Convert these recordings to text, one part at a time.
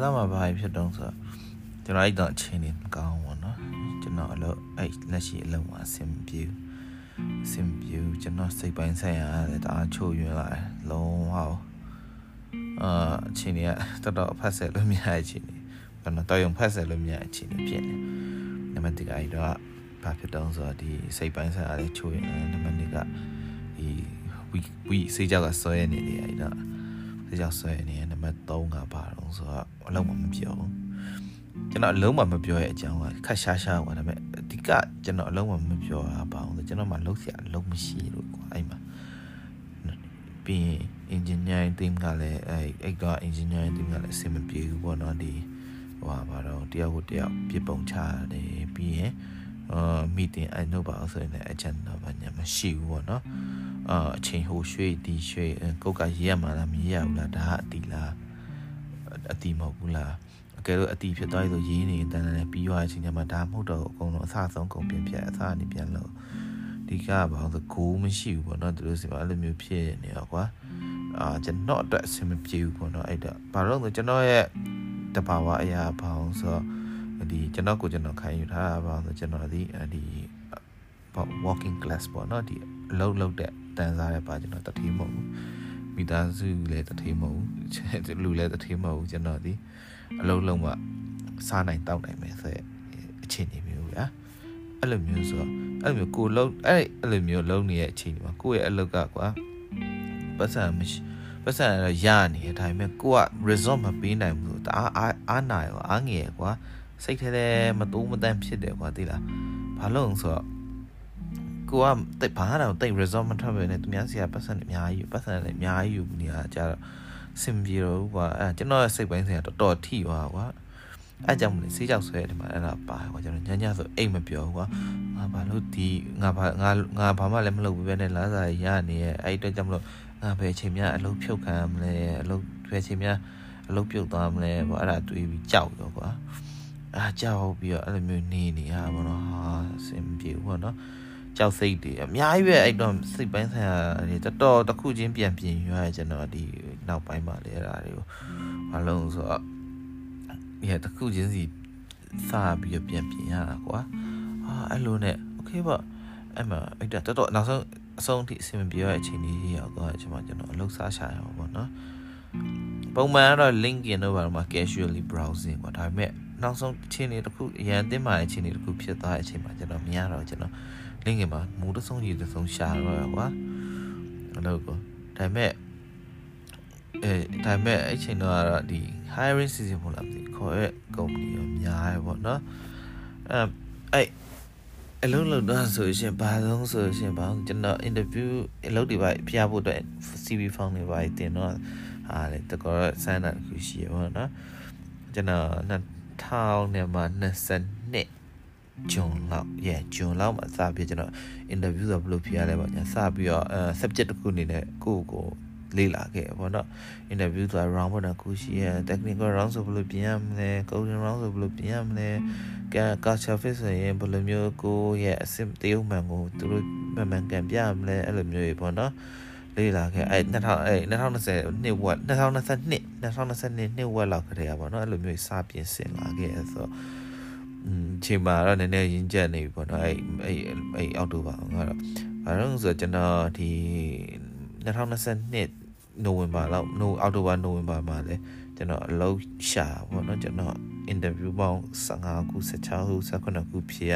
က်တိုဘာလောက်မှာဘာဖြစ်တုံးဆိုကျွန်တော်အဲ့တော့အချိန်နေမကောင်းဘူးနော်ကျွန်တော်အလုပ်အဲ့လက်ရှိအလုပ်မှာအဆင်ပြေအဆင်ပြေကျွန်တော်စိတ်ပိုင်းဆိုင်ရာလည်းတအားချို့ယွင်းလာတယ်လုံးဝအာအချိန်ကြီးကတော်တော်ဖတ်ဆက်လို့မရတဲ့အချိန်ကြီးကျွန်တော်တော်ရုံဖတ်ဆက်လို့မရတဲ့အချိန်ကြီးဖြစ်နေနံပါတ်1ကအဲ့တော့ဘာဖြစ်တော့ဆိုတော့ဒီစိတ်ပိုင်းဆိုင်ရာလေးချိုးရင်နံပါတ်2ကဒီဝီဝီစေးကြောက်ကဆွဲနေတယ်အဲ့တော့စေးကြောက်ဆွဲနေနံပါတ်3ကဘာတော့ဆိုတော့ အလုံးမမပြောဘူးကျွန်တော်အလုံးမမပြောရဲ့အကြောင်းကခက်ရှားရှားကွာဒါပေမဲ့အဓိကကျွန်တော်အလုံးမမပြောတာပါအောင်ဆိုကျွန်တော်မှလုံးစရာအလုံးမရှိလို့ကွာအဲ့မှာပြီးရင် engineering team ကလည်းအဲ့အဲ့က engineering team ကလည်းအဆင်မပြေဘူးပေါ့နော်ဒီဟိုဟာဘာတော့တယောက်ကိုတယောက်ပြစ်ပုံချတယ်ပြီးရင်အာမီတင်အဲ့တော့ပါအောင်ဆိုရင်လည်းအချန်တော့ဘာညာမရှိဘူးပေါ့နော်အာအချိန်ဟိုရွှေ့ဒီရွှေ့ကိုယ်ကရေးရမှာလားမရေးရဘူးလားဒါကအတီလား အတီမဟုတ်ဘူးလားအကယ်လို့အတီဖြစ်သွားပြီဆိုရေးနေတန်းတန်းပြီးသွားတဲ့အချိန်ကျမှဒါမဟုတ်တော့အကုန်လုံးအဆအဆုံးကုန်ပြင်ပြအဆအနေပြန်လို့ဒီကဘာလို့ကိုမရှိဘူးပေါ့နော်သူတို့စီမှာအဲ့လိုမျိုးဖြစ်နေတော့ကွာအာကျွန်တော်အတွက်အဆင်မပြေဘူးပေါ့နော်အဲ့တော့ဘာလို့လဲကျွန်တော်ရဲ့တဘာဝအရာဘာအောင်ဆိုတော့ဒီကျွန်တော်ကိုကျွန်တော်ခံယူထားတာပါဆိုကျွန်တော်ဒီဒီပေါ့ walking class ပေါ့နော်ဒီအလုံးလုံးတဲ့တန်စားတဲ့ပါကျွန်တော်တတိမဟုတ်ဘူး မိသားစုလည်းတတိမဟုတ်ဘူးလူလည်းတတိမဟုတ်ဘူးကျွန်တော်ဒီအလုံးလုံးကစားနိုင်တောက်နိုင်မယ်ဆိုအခြေအနေမျိုးဗျာအဲ့လိုမျိုးဆိုတော့အဲ့လိုမျိုးကိုလုံးအဲ့အဲ့လိုမျိုးလုံးနေရဲ့အခြေအနေမှာကိုယ့်ရဲ့အလုပ်ကကွာပတ်စံမရှိပတ်စံရနေတယ်ဒါပေမဲ့ကိုက result မပေးနိုင်ဘူးဒါအားအားနာရောအားငယ်ကွာစိတ်ထဲထဲမတိုးမတန့်ဖြစ်တယ်ကွာသိလားဘာလို့ဆိုတော့ ကိုကတိတ်ဘာတော့တိတ် result မထွက်ပဲနဲ့သူများစီကပတ်စံအများကြီးပတ်စံလည်းအများကြီးယူနေရကြတော့စင်ပြေတော့ကွာအဲကျွန်တော်စိတ်ပိုင်းဆိုင်ကတော်တော်ထိသွားကွာအဲကြောင့်မလို့စေးကြောက်ဆွဲတယ်မှာအဲ့ဒါပါကွာကျွန်တော်ညညဆိုအိတ်မပြောကွာငါဘာလို့ဒီငါဘာငါငါဘာမှလည်းမလုပ်ဘူးပဲနဲ့လာစားရနေရဲ့အဲ့အတွက်ကြောင့်မလို့ငါဘယ်ချိန်များအလုပ်ဖြုတ်ခံမလဲအလုပ်ဘယ်ချိန်များအလုပ်ပြုတ်သွားမလဲပေါ့အဲ့ဒါတွေးပြီးကြောက်ရောကွာအားကြောက်ပြီးတော့အဲ့လိုမျိုးနေနေရပါတော့ဟာအဆင်ပြေဘူးပေါ့နော် ကြောက်စိတ်တွေအများကြီးပဲအဲ့တော့စိတ်ပိုင်းဆိုင်ရာတွေတော်တော်တစ်ခုချင်းပြန်ပြင်ရွရကျွန်တော်ဒီနောက်ပိုင်းမှာလဲအဲ့ဒါတွေကိုမလုံးဆိုတော့ရတစ်ခုချင်းစီစပြီးတော့ပြန်ပြင်ရတာကွာအာအဲ့လိုနဲ့ okay ပေါ့အဲ့မှာအဲ့ဒါတော်တော်နောက်ဆုံးအဆုံးအထိအဆင်ပြေရတဲ့အချိန်ကြီးရောက်တော့ကျွန်မကျွန်တော်အလုပ်စားရှာရမှာပေါ့နော်ပုံမှန်ကတော့ LinkedIn တို့ဘာလို့မှ casually browsing ပေါ့ဒါပေမဲ့နောက်ဆုံးအချိန်တွေတစ်ခုအရန်အသင်းမှာအချိန်တွေတစ်ခုဖြစ်သွားတဲ့အချိန်မှာကျွန်တော်မြင်ရတော့ကျွန်တော် LinkedIn မှာမူတဆုံးကြီးတဆုံးရှာတော့ရကွာအဲ့လိုကိုဒါပေမဲ့အဲဒါပေမဲ့အဲ့ချိန်တော့ကတော့ဒီ hiring season ပေါ့လားမသိခေါ်ရဲ့ company ရောများရပေါ့နော်အဲအဲ့အလုံးလုံးတော့ဆိုရှင်ဘာလုံးဆိုရှင်ဘာကျွန်တော် interview အလုပ်တွေပါပြဖို့အတွက် CV form တွေပါတင်တော့ဟာလေတကောဆန်းတာခုရှိရပါတော့ကျွန်တော်2000နဲ့မှ22 ဂျွန်လောက် yeah ဂျွန်လောက်မှာစပြီးကျွန်တော် interview ဆိုဘယ်လိုဖြစ်ရလဲပေါ့ညာစပြီးတော့အဲ subject တစ်ခုအနေနဲ့ကိုယ့်ကိုလေ့လာခဲ့ပေါ့နော် interview ဆိုတာ round ပေါ့နော်ခုရှိရ technical round ဆိုဘယ်လိုပြင်ရမလဲ coding round ဆိုဘယ်လိုပြင်ရမလဲ culture fit ဆိုရင်ဘယ်လိုမျိုးကိုရဲ့အစစ်တရုပ်မှန်ကိုသူတို့မှန်မှန်ကန်ပြရမလဲအဲ့လိုမျိုးတွေပေါ့နော်လေ့လာခဲ့အဲ2000အဲ2020နှစ်ဝက်2022 2022နှစ်ဝက်လောက်ခရေပါတော့အဲ့လိုမျိုးစပြင်ဆင်လာခဲ့ဆိုတော့อืม ချိန်မှာတော့နည်းနည်းရင်းကျက်နေပြီပေါ့နော်အဲ့အဲ့အဲ့အောက်တိုဘာကတော့ဘာလို့ဆိုတော့ကျွန်တော်ဒီ2022နိုဝင်ဘာလောက်နိုအောက်တိုဘာနိုဝင်ဘာမှာလဲကျွန်တော်အလုပ်ရှာပေါ့နော်ကျွန်တော် interview ပေါင်း15ခု16ခု19ခုဖြစ်ရ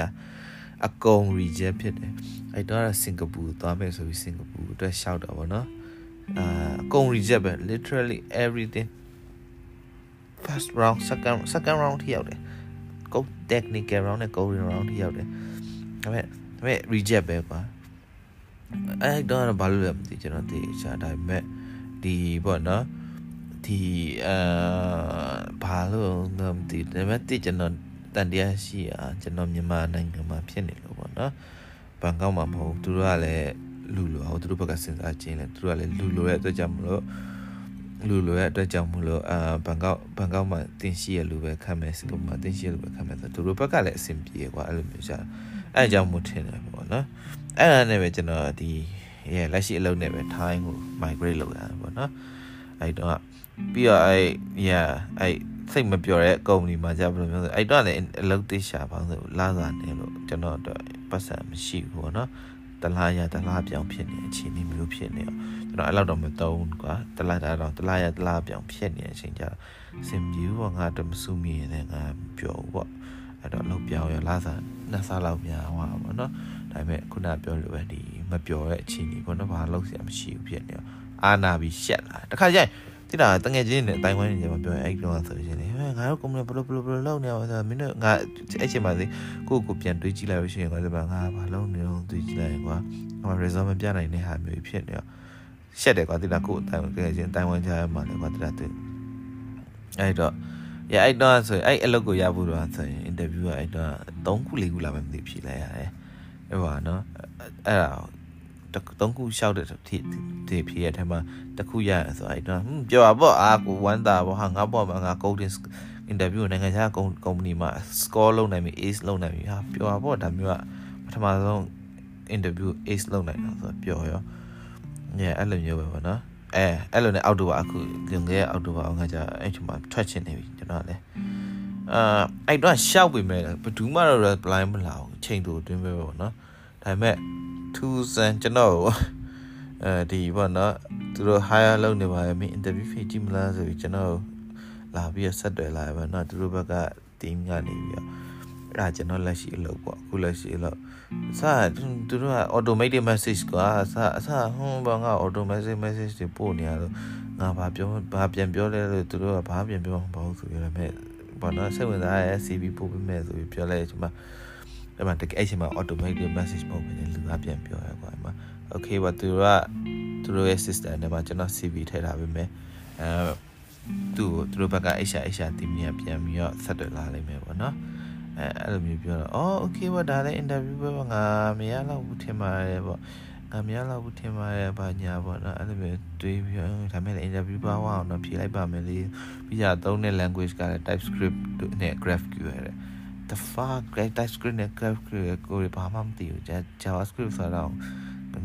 အကုန် reject ဖြစ်တယ်အဲ့တော့စင်ကာပူသွားမယ်ဆိုပြီးစင်ကာပူအတွက်ရှောက်တာပေါ့နော်အာအကုန် reject ပဲ literally everything first round second second round ထိရောက်တယ် code technical round နဲ့ coding round ထိရောက်တယ်ဒါပေမဲ့ဒါပေမဲ့ reject ပဲကွာအဲ့တော့ဘာလို့လဲမသိကျွန်တော်သိချာဒါပေမဲ့ဒီပေါ့နော်ဒီအာဘာလို့လဲမသိဒါပေမဲ့တိကျွန်တော်တန်တရားရှိอ่ะကျွန်တော်မြန်မာနိုင်ငံမှာဖြစ်နေလို့ပေါ့နော်ဘန်ကောက်မှာမဟုတ်သူတို့ကလည်းလူလိုဟိုသူတို့ဘက်ကစဉ်းစားခြင်းလဲသူတို့ကလည်းလူလိုရဲ့အတွက်ကြောင့်မလို့ လူလိုရဲ့အတွက်ကြောင့်မလို့အာဘန်ကောက်ဘန်ကောက်မှာတင်ရှိရလူပဲခံမယ်စင်ကာပူမှာတင်ရှိရလူပဲခံမယ်ဆိုသူတို့ဘက်ကလည်းအဆင်ပြေကွာအဲ့လိုမျိုးရှာအဲ့အကြောင်းမို့ထင်တယ်ပေါ့နော်အဲ့ဒါနဲ့ပဲကျွန်တော်ဒီရဲ့လက်ရှိအလုပ်နဲ့ပဲ time ကို migrate လုပ်ရတယ်ပေါ့နော်အဲ့တော့ပြီးတော့အဲ့ yeah အဲ့စိတ်မပြောတဲ့ company မှာကြာဘယ်လိုမျိုးလဲအဲ့တော့လည်းအလုပ်တိရှာပါဆိုလာစားနေလို့ကျွန်တော်တော့ပတ်စံမရှိဘူးပေါ့နော် တလားရတလားပြောင်းဖြစ်နေအခြေအနေမျိုးဖြစ်နေတော့ကျွန်တော်အဲ့လောက်တော့မသုံးကွာတလားတာတော့တလားရတလားပြောင်းဖြစ်နေတဲ့အချိန်ကျတော့စင်ပြူပေါ့ငါတော့မစုမိရင်ငါပြောပေါ့အဲ့တော့လောက်ပြောင်းရလာစားနှစ်စားလောက်များဟောပါပေါ့နော်ဒါပေမဲ့ခုနပြောလို့ပဲဒီမပြောတဲ့အခြေအနေပေါ့နော်ဘာလို့ဆရာမရှိဘူးဖြစ်နေတော့အာနာပြီးရှက်လာတခါကျရင် တိတာတငယ်ချင်းနဲ့အတိုင်းဝိုင်းနေကြမှာပြောရင်အဲ့တော့ဆိုရင်လေငါတို့ကုမ္ပဏီဘလို့ဘလို့ဘလို့လောက်နေအောင်ဆိုမင်းတို့ငါအဲ့ချိန်မှာစီကိုကိုပြန်တွေးကြည့်လိုက်လို့ရှိရင်ကွာဒီမှာငါဘာလုံးနေအောင်တွေးကြည့်လိုက်ရင်ကွာငါ result မပြနိုင်တဲ့ဟာမျိုးဖြစ်နေတော့ရှက်တယ်ကွာတိတာကိုအတိုင်းတကယ်ချင်းအတိုင်းဝိုင်းကြရမှာလေကွာတိတာတွေ့အဲ့တော့ရအဲ့တော့ဆိုရင်အဲ့အလုပ်ကိုရဖို့တော့ဆိုရင် interview ကအဲ့တော့3ခု4ခုလာမှမသိဖြေလိုက်ရတယ်အဲ့ပါနော်အဲ့ဒါ သုံးခုရှောက်တဲ့ဒီဒီဖြေရတဲ့မှာတစ်ခုရရဆိုအဲ့တော့ပြောပါပေါ့အာကိုဝမ်းတာပေါ့ဟာငါပေါ့မှာငါ coding interview နိုင်ငံခြား company မှာ score လုပ်နိုင်ပြီ ace လုပ်နိုင်ပြီဟာပြောပါပေါ့ဒါမျိုးကပထမဆုံး interview ace လုပ်နိုင်တာဆိုတော့ပြောရောညအဲ့လိုမျိုးပဲပေါ့နော်အဲအဲ့လိုနဲ့အောက်တိုဘာအခုလွန်ခဲ့တဲ့အောက်တိုဘာငါကြအဲ့ချိန်မှာထွက်ချင်နေပြီကျွန်တော်လည်းအာအဲ့တော့ရှောက်ပြီမဲ့ဘယ်သူမှတော့ reply မလာဘူးချိန်တူအတွင်းပဲပေါ့နော်ဒါပေမဲ့ ထူးဆန်းကျွန်တော်အဲဒီပေါ့နော်သူတို့ hire လုပ်နေပါရဲ့မင်း interview ဖြေကြည့်မလားဆိုပြီးကျွန်တော်လာပြီးဆက်တွယ်လာပါတော့သူတို့ဘက်က team ကနေပြီးတော့အဲ့ဒါကျွန်တော်လက်ရှိအလုပ်ပေါ့အခုလက်ရှိအလုပ်စာသူတို့က automated message ကွာအစအစဟွန်းဘာငါ automatic message တွေပို့နေရလို့ငါဘာပြောဘာပြန်ပြောလဲလို့သူတို့ကဘာပြန်ပြောမှာမဟုတ်ဆိုရမယ်ဘာနော်စိတ်ဝင်စားရဲ့ CV ပို့ပေးမယ်ဆိုပြီးပြောလိုက်ကျွန်မ အဲ့မှာတကယ်အဲ့ချိန်မှာ automated message ပို့ပေးတယ်လူကပြန်ပြောရကွာအဲ့မှာ okay ဘာသူတို့ကသူတို့ရဲ့ system နဲ့မှာကျွန်တော် CV ထည့်ထားပေးမယ်အဲသူသူတို့ဘက်က HR HR team ကပြန်ပြီးတော့ဆက်သွယ်လာလိမ့်မယ်ပေါ့နော်အဲအဲ့လိုမျိုးပြောတော့အော် okay ဘာဒါလည်း interview ပဲငါမရတော့ဘူးထင်ပါတယ်ပေါ့ငါမရတော့ဘူးထင်ပါတယ်ဘာညာပေါ့နော်အဲ့လိုမျိုးတွေးပြီးဒါမဲ့လည်း interview ပါအောင်တော့ဖြေလိုက်ပါမယ်လေပြီးကြသုံးတဲ့ language ကလည်း TypeScript နဲ့ GraphQL တဲ့ the fuck great TypeScript နဲ့ GraphQL ကိုဘာမှမသိဘူး JavaScript ဆိုတော့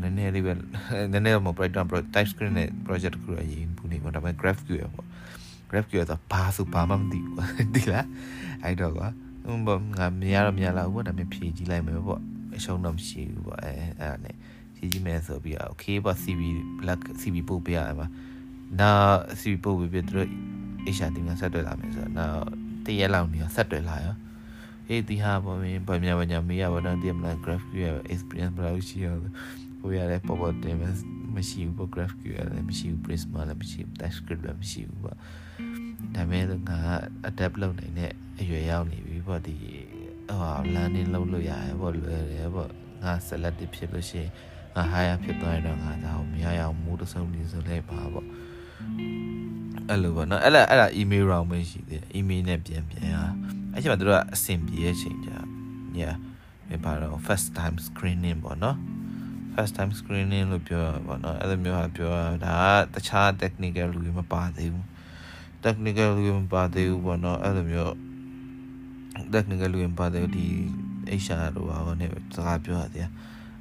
နည်းနည်းလေးပဲနည်းနည်းတော့မ Python Pro TypeScript နဲ့ project ကိုအရင်ပူနေပေါ့ဒါပေမဲ့ GraphQL ပေါ့ GraphQL ဆိုဘာဆိုဘာမှမသိဘူးကွာဒီလားအဲ့တော့ကွာဟိုဘောငါမရတော့မရလာဘူးပေါ့ဒါပေမဲ့ဖြည့်ကြည့်လိုက်မယ်ပေါ့အရှုံးတော့မရှိဘူးပေါ့အဲအဲ့ဒါနဲ့ဖြည့်ကြည့်မယ်ဆိုပြီး okay ပေါ့ CV black CV ပို့ပေးရမှာနာ CV ပို့ပေးပြီးသူတို့ HR တင်ကဆက်တွေ့လာမယ်ဆိုတော့နောက်တရက်လောက်နေဆက်တွေ့လာရော အေးဒီဟာပေါ့မင်းဗမာဗညာမေးရပါတော့ဒီမလား GraphQL experience ဘယ်လိုရှိရောဟိုရတဲ့ပေါ်ပေါ်တင်မရှိဘူးပေါ့ GraphQL လည်းမရှိဘူး Prisma လည်းမရှိဘူး TypeScript လည်းမရှိဘူးပေါ့ဒါပေမဲ့ငါ adapt လုပ်နိုင်တဲ့အရွယ်ရောက်နေပြီပေါ့ဒီဟို learning လုပ်လို့ရတယ်ပေါ့လွယ်တယ်ပေါ့ငါ selective ဖြစ်လို့ရှိရင်ငါ higher ဖြစ်သွားရင်တော့ငါဒါကိုမရရအောင်မိုးတဆုံနေဆိုလဲပါပေါ့အဲ့လိုပေါ့နော်အဲ့လားအဲ့လား email round ပဲရှိသေးတယ် email နဲ့ပြန်ပြန်ရ အဲ့ချိန်မှာတို့ကအဆင်ပြေရဲ့ချိန်ကြာ yeah မပါတော့ first time screening ပေါ့နော် first time screening လို့ပြောတာပေါ့နော်အဲ့လိုမျိုးဟာပြောတာဒါကတခြား technical လူတွေမပါသေးဘူး technical လူတွေမပါသေးဘူးပေါ့နော်အဲ့လိုမျိုး technical လူတွေမပါသေးဘူးဒီ HR တို့ဘာလို့ ਨੇ စကားပြောရတယ်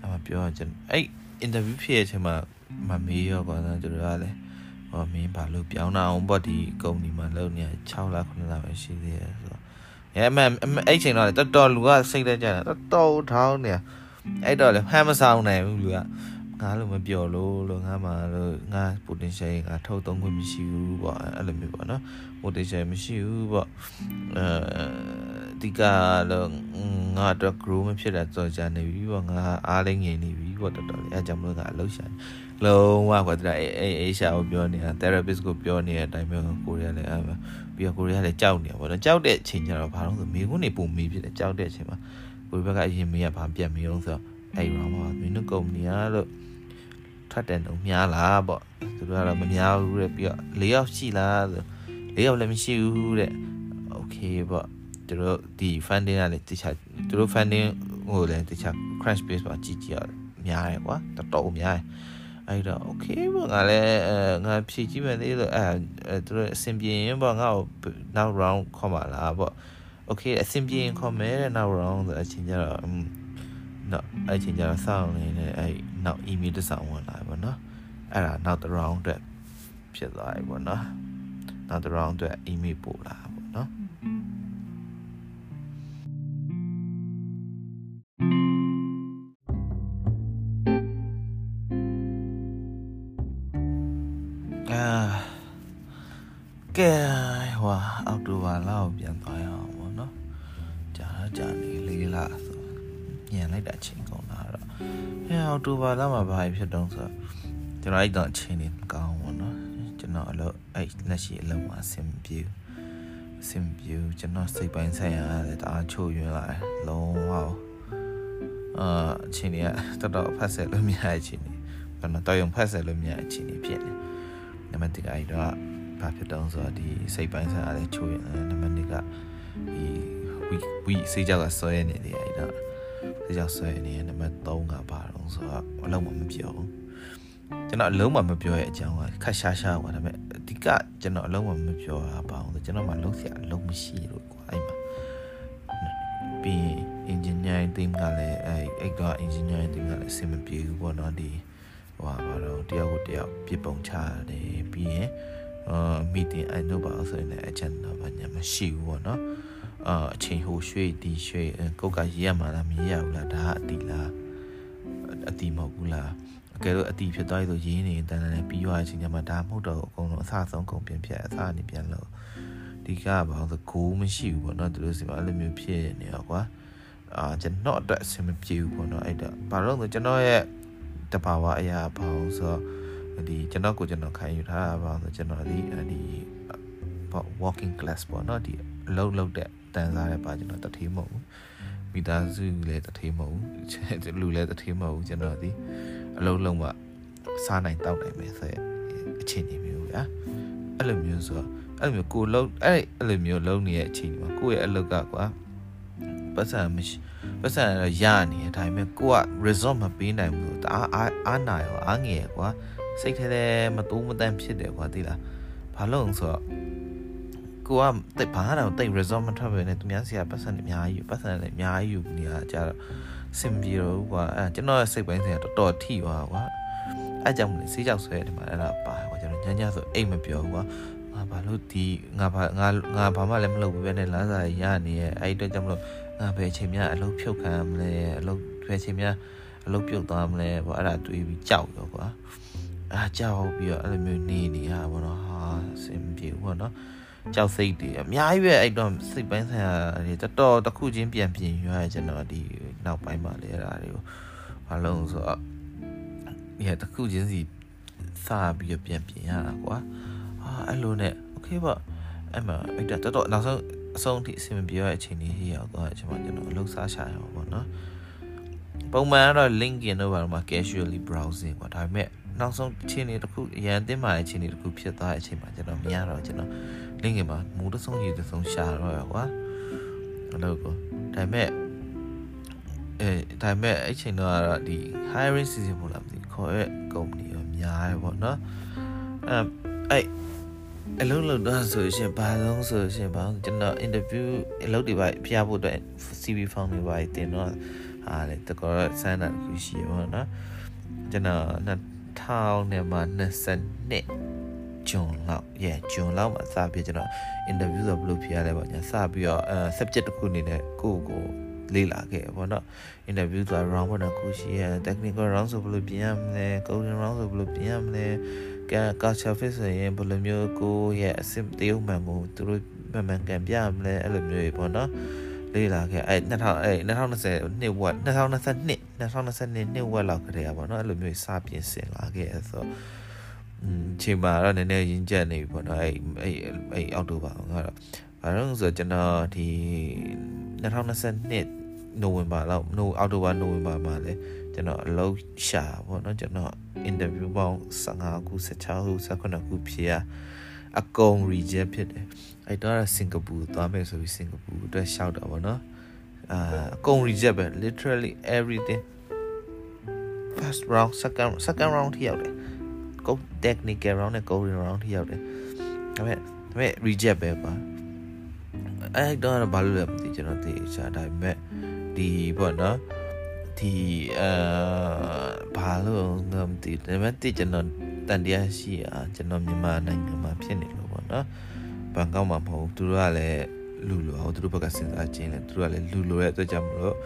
အဲ့မှာပြောရကျွန်အဲ့ interview ဖြစ်ရဲ့အချိန်မှာမမေးရောကွာကျွန်တော်ကလည်းဟောမင်းဘာလို့ပြောင်းတာအောင်ပေါ့ဒီကုမ္ပဏီမှာလုပ်နေ6လ9လပဲရှိသေးတယ်ဆိုတော့ အဲအမှန်အဲ့ချိန်တော့တော်တော်လူကစိတ်တက်ကြတာတော်တော်ထောင်းနေအဲ့တော့လေဟမ်းမဆောင်နိုင်ဘူးလူက ငါလို့မပြောလို့လို့ငါမှလို့ငါ potential ငါထုတ်သုံးခွင့်မရှိဘူးပေါ့အဲ့လိုမျိုးပေါ့နော် potential မရှိဘူးပေါ့အဲဒီကလို့ငါတော့ grow မဖြစ်တာကြော်ကြနေပြီပေါ့ငါအားလေးငြိမ်နေပြီပေါ့တော်တော်လေးအဲကြောင့်မလို့ငါအလုပ်ရှာလုံးဝကွာတဲ့အေးအေးရှာကိုပြောနေတာ therapist ကိုပြောနေတဲ့အတိုင်းမျိုးကိုရီးယားလည်းအဲပြီးတော့ကိုရီးယားလည်းကြောက်နေပါတော့ကြောက်တဲ့အချိန်ကျတော့ဘာလို့ဆိုမိခွန်းနေပုံမေးဖြစ်တယ်ကြောက်တဲ့အချိန်မှာကိုရီးဘက်ကအရင်မေးရဘာပြတ်မေးအောင်ဆိုတော့အဲ့ round မှာမင်းတို့ကုမ္ပဏီကလို့ ထွက်တယ်တော့များလားပေါ့သူတို့ကတော့မများဘူးတဲ့ပြီးတော့၄ယောက်ရှိလားဆို၄ယောက်လည်းမရှိဘူးတဲ့ okay ပေါ့သူတို့ဒီ funding ကလည်းတခြားသူတို့ funding ဟိုလည်းတခြား crash base ပါကြည့်ကြည့်ရများတယ်ကွာတော်တော်များတယ်အဲ့တော့ okay ပေါ့ငါလည်းငါဖြည့်ကြည့်မယ်လေလို့အဲသူတို့အဆင်ပြေရင်ပေါ့ငါ့ကိုနောက် round ခေါ်ပါလားပေါ့ okay အဆင်ပြေရင်ခေါ်မယ်တဲ့နောက် round ဆိုအချင်းကြတော့ နောက်အဲ့ချိန်ကျတော့စောင့်နေတဲ့အဲ့နောက် email တစ်ဆောင်ဝင်လာပြီပေါ့နော်အဲ့ဒါနောက်တစ် round အတွက်ဖြစ်သွားပြီပေါ့နော်နောက်တစ် round အတွက် email ပို့လာပေါ့နော်အာကဲဟွာအောက်တိုဘာလောက်ပြန်သွားရအောင်ပေါ့နော်ကြာကြာနေလေးလား ဆိုညံလိုက်တာချိန်ကုန်တာတော့ဟဲ့အောက်တိုဘာလောက်မှာဘာဖြစ်တုံးဆိုကျွန်တော်အဲ့တော့ချိန်နေမကောင်းဘူးနော်ကျွန်တော်အလုပ်အဲ့လက်ရှိအလုပ်မှာအဆင်ပြေအဆင်ပြေကျွန်တော်စိတ်ပိုင်းဆိုင်ရာလည်းတအားချို့ယွင်းလာတယ်လုံးဝအာအချိန်ကြီးကတော်တော်ဖတ်ဆက်လို့မရတဲ့အချိန်ကြီးဘာလို့တော့ရုံဖတ်ဆက်လို့မရတဲ့အချိန်ကြီးဖြစ်နေနံပါတ်1ကအဲ့တော့ဘာဖြစ်တုံးဆိုတော့ဒီစိတ်ပိုင်းဆိုင်ရာလည်းချို့ယွင်းတယ်နံပါတ်2ကဒီဝီဝီစိတ်ကြောက်ကဆွဲနေတယ်အဲ့တော့ ဒါကြောင့်ဆွဲအနေနဲ့နံပါတ်3ကပါတော့ဆိုတော့အလုံးမမပြောဘူးကျွန်တော်အလုံးမမပြောရဲ့အကြောင်းကခက်ရှားရှားပါဒါပေမဲ့အဓိကကျွန်တော်အလုံးမမပြောတာပါအောင်ဆိုကျွန်တော်မှလုံးစရာအလုံးမရှိလို့ကွာအဲ့မှာပြီးရင် engineering team ကလည်းအဲ့အဲ့က engineering team ကလည်းအဆင်မပြေဘူးပေါ့နော်ဒီဟိုပါတော့တယောက်ကိုတယောက်ပြစ်ပုံချရတယ်ပြီးရင်အာ meeting အဲ့တော့ပါဆိုရင်လည်း agenda ဘာညာမရှိဘူးပေါ့နော် အာအချိန်ဟိုရွှေ့ဒီရွှေ့ကိုကရေးရမှာလားမရေးရဘူးလားဒါအတီလားအတီမဟုတ်ဘူးလားအကယ်လို့အတီဖြစ်သွားပြီဆိုရေးနေတန်းတန်းနဲ့ပြီးသွားတဲ့အချိန်ကျမှဒါမဟုတ်တော့အကုန်လုံးအဆအဆုံးကုန်ပြန်ဖြတ်အဆအနေပြန်လို့ဒီကဘာလို့ဆိုကိုမရှိဘူးပေါ့နော်သူတို့စီမှာအဲ့လိုမျိုးဖြစ်နေတော့ကွာအာကျွန်တော်အတွက်အဆင်မပြေဘူးပေါ့နော်အဲ့တော့ဘာလို့လဲကျွန်တော်ရဲ့တဘာဝအရာဘာလို့ဆိုဒီကျွန်တော်ကိုကျွန်တော်ခံယူထားတာဘာလို့ဆိုကျွန်တော်ဒီဒီ walking class ပေါ့နော်ဒီအလုံးလုံးတဲ့ တန်းစားတဲ့ပါကျွန်တော်တထေးမဟုတ်ဘူးမိသားစုလည်းတထေးမဟုတ်ဘူးလူလည်းတထေးမဟုတ်ဘူးကျွန်တော်ဒီအလုံးလုံးကစားနိုင်တောက်နိုင်မယ်ဆိုရအခြေအနေမျိုးဗျာအဲ့လိုမျိုးဆိုတော့အဲ့လိုမျိုးကိုလုံးအဲ့အဲ့လိုမျိုးလုံးနေတဲ့အချိန်မှာကိုယ့်ရဲ့အလုပ်ကကွာပတ်စံမရှိပတ်စံရနေတယ်ဒါပေမဲ့ကိုက result မပေးနိုင်ဘူးတအားအားနာရောအားငယ်ကွာစိတ်ထဲထဲမတိုးမတန့်ဖြစ်တယ်ကွာသိလားဘာလို့ဆိုတော့ ကိုကတိတ်ဘာတော့တိတ် result မထွက်ပဲနဲ့သူများစီကပတ်စံအများကြီးပတ်စံလည်းအများကြီးယူနေတာကြတော့စင်ပြေတော့ကွာအဲကျွန်တော်စိတ်ပိုင်းဆိုင်တော်တော်ထိသွားကွာအဲကြောင့်မလို့စေးကြောက်ဆွဲတယ်မှာအဲ့ဒါပါကွာကျွန်တော်ညညဆိုအိတ်မပြောဘူးကွာငါဘာလို့ဒီငါဘာငါငါဘာမှလည်းမလုပ်ဘူးပဲနဲ့လမ်းစာရနေရဲ့အဲ့အတွက်ကြောင့်မလို့ငါဘယ်ချိန်များအလုပ်ဖြုတ်ခံမလဲအလုပ်ဘယ်ချိန်များအလုပ်ပြုတ်သွားမလဲပေါ့အဲ့ဒါတွေးပြီးကြောက်ရောကွာအားကြောက်ပြီးတော့အဲ့လိုမျိုးနေနေရပါတော့ဟာစင်ပြေဘူးပေါ့နော် ကြောက်စိတ်တွေအများကြီးပဲအဲ့တော့စိတ်ပိုင်းဆိုင်ရာတွေတော်တော်တစ်ခုချင်းပြန်ပြင်ရွရကျွန်တော်ဒီနောက်ပိုင်းမှာလဲအဲ့ဒါတွေကိုအလုံးဆိုတော့ဒီတစ်ခုချင်းစီစပြီးပြန်ပြင်ရတာကွာအာအဲ့လိုနဲ့ okay ပေါ့အဲ့မှာအဲ့ဒါတော်တော်နောက်ဆုံးအဆုံးအထိအဆင်မပြေရတဲ့အချိန်ကြီးရောက်သွားကျွန်မကျွန်တော်အလုပ်စားရှာရမှာပေါ့နော်ပုံမှန်ကတော့ LinkedIn တို့ဘာလို့မှ casually browsing ပေါ့ဒါပေမဲ့ နောက်ဆုံးချင်းနေတစ်ခုအရန်တင်းမာတဲ့ချင်းနေတစ်ခုဖြစ်သွားတဲ့အချိန်မှာကျွန်တော်မရတော့ကျွန်တော် LinkedIn မှာမူတဆုံးရည်တဆုံးရှာတော့ရကွာအဲ့လိုကိုဒါပေမဲ့အဲဒါပေမဲ့အဲ့ချိန်တော့ဒီ hiring season ပေါ့လားမသိခေါ်ရဲ့ company ရောများရပေါ့နော်အဲအဲ့အလုံးလုံးတော့ဆိုရှင်ဘာလုံးဆိုရှင်ဘာကျွန်တော် interview အလုပ်တွေပါဖျားဖို့အတွက် CV form တွေပါတင်တော့ဟာလေတကောစမ်းတာခုရှိပါတော့ကျွန်တော် 2000နဲ့မှ22ဂျွန်လောက် yeah ဂျွန်လောက်မှာစပြီးကျွန်တော် interview ဆိုဘယ်လိုဖြေရလဲပေါ့ညာစပြီးတော့အဲ subject တစ်ခုအနေနဲ့ကိုယ့်ကိုလေ့လာခဲ့ပေါ့နော် interview ဆိုတာ round 1ခုရှိရ technical round ဆိုဘယ်လိုပြင်ရမလဲ coding round ဆိုဘယ်လိုပြင်ရမလဲ culture fit ဆိုရင်ဘယ်လိုမျိုးကိုရဲ့အစစ်တရုပ်မှန်ကိုသူတို့မှန်မှန်ကန်ပြမလဲအဲ့လိုမျိုးတွေပေါ့နော် လေ့လာခဲ့အဲ2000အဲ2020နှစ်ဝက်2022 2022နှစ်ဝက်လောက်ခရေပါတော့အဲ့လိုမျိုးစပြင်ဆင်လာခဲ့ဆိုတော့อืมချိန်မှာတော့နည်းနည်းရင်းကျက်နေပြီပေါ့နော်အဲ့အဲ့အဲ့အောက်တိုဘာကတော့ဘာလို့ဆိုတော့ကျွန်တော်ဒီ2022နိုဝင်ဘာလောက်နိုအောက်တိုဘာနိုဝင်ဘာမှာလဲကျွန်တော်အလုပ်ရှာပေါ့နော်ကျွန်တော် interview ပေါင်း15ခု16ခု18ခုဖြေရ အကုန် reject ဖြစ်တယ်အဲ့တော့စင်ကာပူသွားမယ်ဆိုပြီးစင်ကာပူအတွက်ရှောက်တာပေါ့နော်အာအကုန် reject ပဲ literally everything first round second second round ထိရောက်တယ်ကို technical round နဲ့ coding round ထိရောက်တယ်ဒါပေမဲ့ဒါပေမဲ့ reject ပဲပါအဲ့တော့ဘာလို့လဲမသိကျွန်တော်သိချာဒါပေမဲ့ဒီပေါ့နော်ဒီအဲဘာလို့ငါမသိဒါပေမဲ့တိကျွန်တော် တန်တရားရှိอ่ะကျွန်တော်မြန်မာနိုင်ငံမှာဖြစ်နေလို့ပေါ့နော်ဘန်ကောက်မှာမဟုတ်သူတို့ကလည်းလူလိုအောင်သူတို့ဘက်ကစဉ်းစားခြင်းလဲသူတို့ကလည်းလူလိုရဲ့အတွက်ကြောင့်မလို့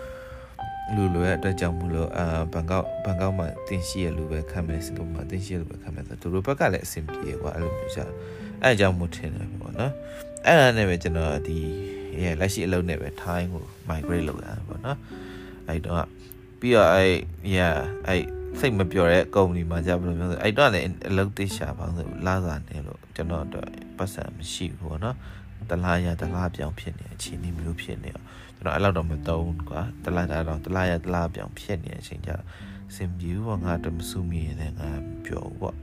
လူလိုရဲ့အတွက်ကြောင့်မလို့အာဘန်ကောက်ဘန်ကောက်မှာတင်ရှိရလူပဲခံမယ်စင်ကာပူမှာတင်ရှိရလူပဲခံမယ်ဆိုသူတို့ဘက်ကလည်းအဆင်ပြေကွာအဲ့လိုမျိုးရှာအဲအကြောင်းမို့ထင်တယ်ပေါ့နော်အဲ့ဒါနဲ့ပဲကျွန်တော်ဒီရဲ့လက်ရှိအလုပ်နဲ့ပဲ time ကို migrate လုပ်ရတာပေါ့နော်အဲ့တော့ပြီးတော့အဲ့ yeah အဲ့ စိတ်မပြောတဲ့ကုမ္ပဏီမှာကြာဘယ်လိုမျိုးဆိုအဲ့တော့လည်းအလုပ်တိရှာပါဆိုလာစားနေလို့ကျွန်တော်တော့ပတ်စံမရှိဘူးပေါ့နော်တလားရတလားပြောင်းဖြစ်နေအချိန်นี้မျိုးဖြစ်နေတော့ကျွန်တော်အဲ့လောက်တော့မတုံးကွာတလားတာတော့တလားရတလားပြောင်းဖြစ်နေတဲ့အချိန်ကျစင်ပြူပေါ့ငါတမစုမီနေတဲ့ငါပြောပေါ့